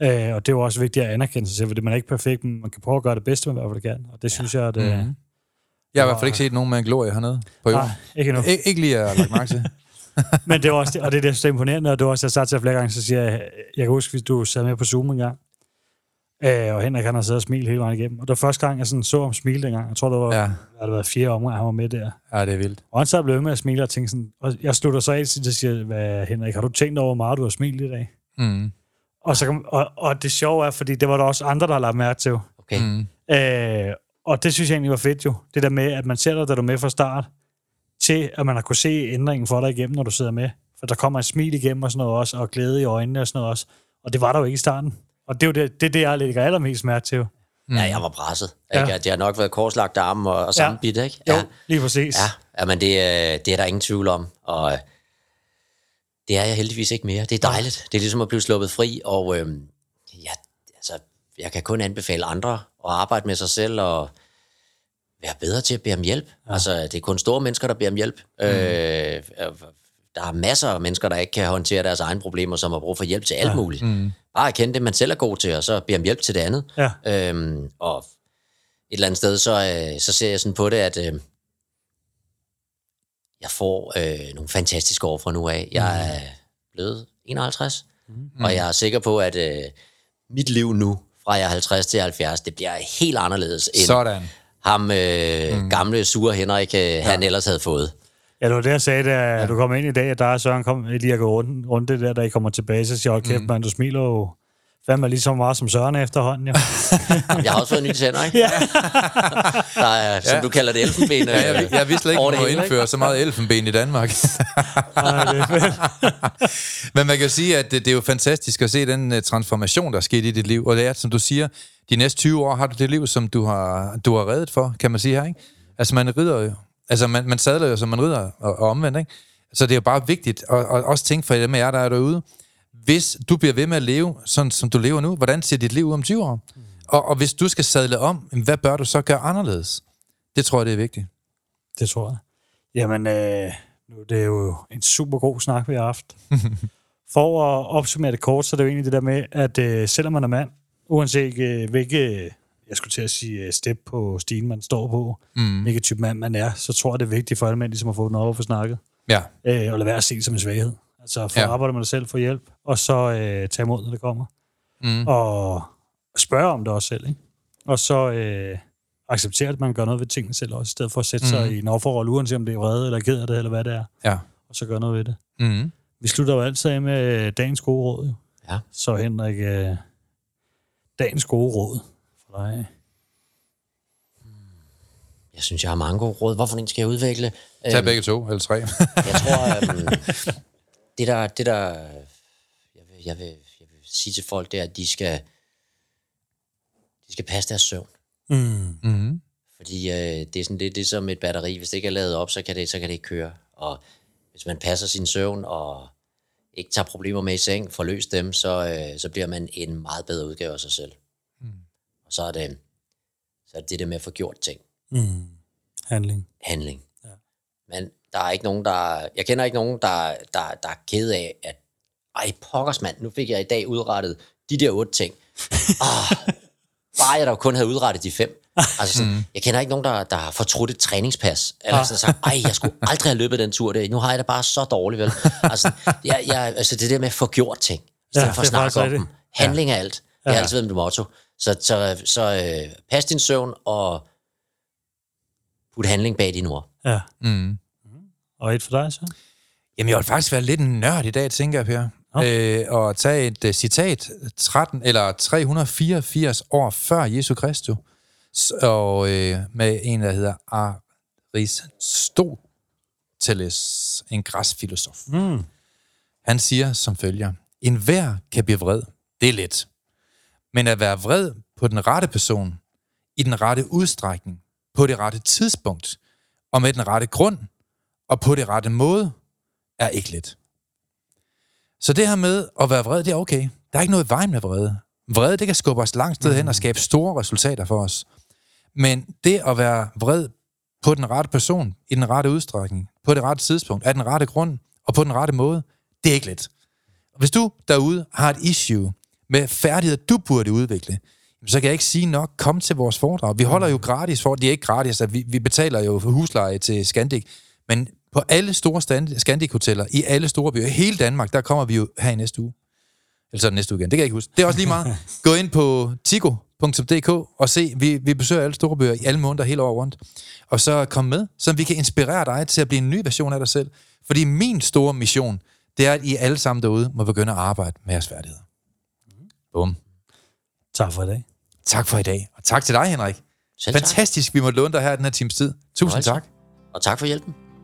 Øh, og det er jo også vigtigt at anerkende sig selv, fordi man er ikke perfekt, men man kan prøve at gøre det bedste, man i hvert fald kan. Og det synes jeg, at... Øh, Mhm. Jeg har i hvert fald ikke set nogen med en glorie hernede på jorden. nej, ikke endnu. Ik- ikke lige at lagt mærke til. Men det er også og det er det, der er så imponerende, og det er også, jeg sagt til flere gange, så siger jeg, jeg kan huske, hvis du sad med på Zoom en gang, øh, og Henrik han har siddet og smilet hele vejen igennem, og det var første gang, jeg sådan så ham smile dengang, jeg tror, det var, Ja. det været fjerde omgang, han var med der. Ja, det er vildt. Og han så blev med at smile og tænkte sådan, og jeg slutter så af til at sige, hvad, Henrik, har du tænkt over, hvor meget du har smilet i dag? Mm. Og, så kom, og, og det sjove er, fordi det var der også andre, der har lagt mærke til. Okay. Mm. Øh, og det synes jeg egentlig var fedt jo. Det der med, at man ser dig, da du er med fra start, til at man har kunne se ændringen for dig igennem, når du sidder med. For der kommer et smil igennem og sådan noget også, og glæde i øjnene og sådan noget også. Og det var der jo ikke i starten. Og det er jo det, det, er det jeg lægger allermest mærke til. jo. Ja, jeg var presset. Ja. Ja. Ikke? At jeg har nok været korslagt arme og, og sammenbidt, ikke? Jo, Ja. lige præcis. Ja, ja men det, øh, det er der ingen tvivl om. Og øh, det er jeg heldigvis ikke mere. Det er dejligt. Det er ligesom at blive sluppet fri, og øhm, ja, altså, jeg kan kun anbefale andre at arbejde med sig selv og være bedre til at bede om hjælp. Ja. Altså, det er kun store mennesker, der beder om hjælp. Mm. Øh, der er masser af mennesker, der ikke kan håndtere deres egne problemer, som har brug for hjælp til alt ja. muligt. Mm. Bare erkende det, man selv er god til, og så bede om hjælp til det andet. Ja. Øhm, og et eller andet sted, så, øh, så ser jeg sådan på det, at øh, jeg får øh, nogle fantastiske år fra nu af. Jeg er blevet 51, mm. og jeg er sikker på, at øh, mit liv nu, fra jeg er 50 til 70, det bliver helt anderledes end Sådan. Ham øh, mm. gamle sure Henrik, øh, ja. han ellers havde fået. Ja, det var det, jeg sagde, da ja. du kom ind i dag, at der er Søren kom lige at gå rundt, rundt det der, da I kommer tilbage, så siger jeg, kæft, mm. man, du smiler jo fandme lige så meget som Søren efterhånden, jo. jeg har også fået nye tænder, ikke? Ja. Der er, som Ja. du kalder det, elfenben. Ja, jeg, jeg vidste slet ikke, at man indføre så meget elfenben i Danmark. Ej, det. Men man kan jo sige, at det, det er jo fantastisk at se den uh, transformation, der er sket i dit liv. Og det er, som du siger, de næste 20 år har du det liv, som du har, du har reddet for, kan man sige her, ikke? Altså, man rider jo. Altså, man, man sadler jo, som man rider, og, og omvendt, ikke? Så det er jo bare vigtigt at, at også tænke for dem af jer, der er derude. Hvis du bliver ved med at leve, sådan som du lever nu, hvordan ser dit liv ud om 20 år? Og, og hvis du skal sadle om, hvad bør du så gøre anderledes? Det tror jeg, det er vigtigt. Det tror jeg. Jamen, øh, nu det er jo en super god snak, vi har haft. For at opsummere det kort, så er det jo egentlig det der med, at øh, selvom man er mand, uanset øh, hvilke, jeg skulle til at sige, øh, step på stigen, man står på, mm. hvilken type mand man er, så tror jeg, det er vigtigt for alle mænd ligesom at få den op og få snakket. Ja, Øh, og lade være at se det som en svaghed. Altså få Ja. arbejde med dig selv, få hjælp, og så øh, tage imod, når det kommer. Mm. Og spørge om det også selv, ikke? Og så øh, acceptere, at man gør noget ved tingene selv også, i stedet for at sætte mm. sig i en offerrolle, uanset om det er vrede eller ked af det, eller hvad det er, ja. og så gøre noget ved det. Mm. Vi slutter jo altid af med dagens gode råd, jo. Ja. Så Henrik, øh, dagens gode råd for dig. Jeg synes, jeg har mange gode råd. Hvorfor en skal jeg udvikle? Tag Øhm, begge to, eller tre. Jeg tror, øhm, det der, det der jeg, vil, jeg, vil, jeg vil sige til folk, det er, at de skal, de skal passe deres søvn. Mm. mm. Fordi øh, det er sådan lidt det er som et batteri. Hvis det ikke er lavet op, så kan det, så kan det ikke køre. Og hvis man passer sin søvn og ikke tager problemer med i seng, får løst dem, så, øh, så bliver man en meget bedre udgave af sig selv. Mm. Og så er det, så er det det der med at få gjort ting. Mm. Handling. handling. Ja. Men der er ikke nogen, der... Jeg kender ikke nogen, der, der, der er ked af, at ej, pokkers mand, nu fik jeg i dag udrettet de der otte ting. Ah, bare jeg da kun havde udrettet de fem. Altså sådan, mm. Jeg kender ikke nogen, der, der har fortrudt et træningspas. Eller sådan sagt, ej, jeg skulle aldrig have løbet den tur der. Nu har jeg det bare så dårligt, vel? Altså, jeg, jeg, altså det der med at få gjort ting, i stedet Ja, for at snakke om dem. Handling er alt. Det har Ja. altid været mit motto. Så, så, så øh, pas din søvn og put handling bag dine ord. Ja. Mm. Og et for dig, så? Jamen, jeg vil faktisk være lidt en nørd i dag, tænker jeg, Per. Øh, og tage et uh, citat 13, eller 384 år før Jesu Kristus, og øh, med en, der hedder Aristoteles, en græsfilosof. Mm. Han siger som følger, en hver kan blive vred. Det er let. Men at være vred på den rette person, i den rette udstrækning, på det rette tidspunkt, og med den rette grund, og på det rette måde, er ikke let. Så det her med at være vred, det er okay. Der er ikke noget i vejen med vrede. Vrede, det kan skubbe os langt sted hen og skabe store resultater for os. Men det at være vred på den rette person, i den rette udstrækning, på det rette tidspunkt, af den rette grund, og på den rette måde, det er ikke let. Hvis du derude har et issue med færdigheder, du burde udvikle, så kan jeg ikke sige nok, kom til vores foredrag. Vi holder jo gratis for, det er ikke gratis, at vi, vi betaler jo for husleje til Scandic, men på alle store Scandic-hoteller, i alle store byer, i hele Danmark, der kommer vi jo her i næste uge. Eller så er det næste uge igen, det kan jeg ikke huske. Det er også lige meget. Gå ind på tigo.dk og se, vi, vi besøger alle store byer i alle måneder hele året rundt. Og så kom med, så vi kan inspirere dig til at blive en ny version af dig selv. Fordi min store mission, det er, at I alle sammen derude må begynde at arbejde med jeres færdigheder. Bum. Tak for i dag. Tak for i dag. Og tak til dig, Henrik. Selv tak. Fantastisk, vi måtte låne dig her den her times tid. Tusind Fornøjelse. tak. Og tak for hjælpen.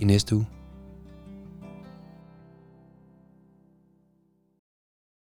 i næste uge.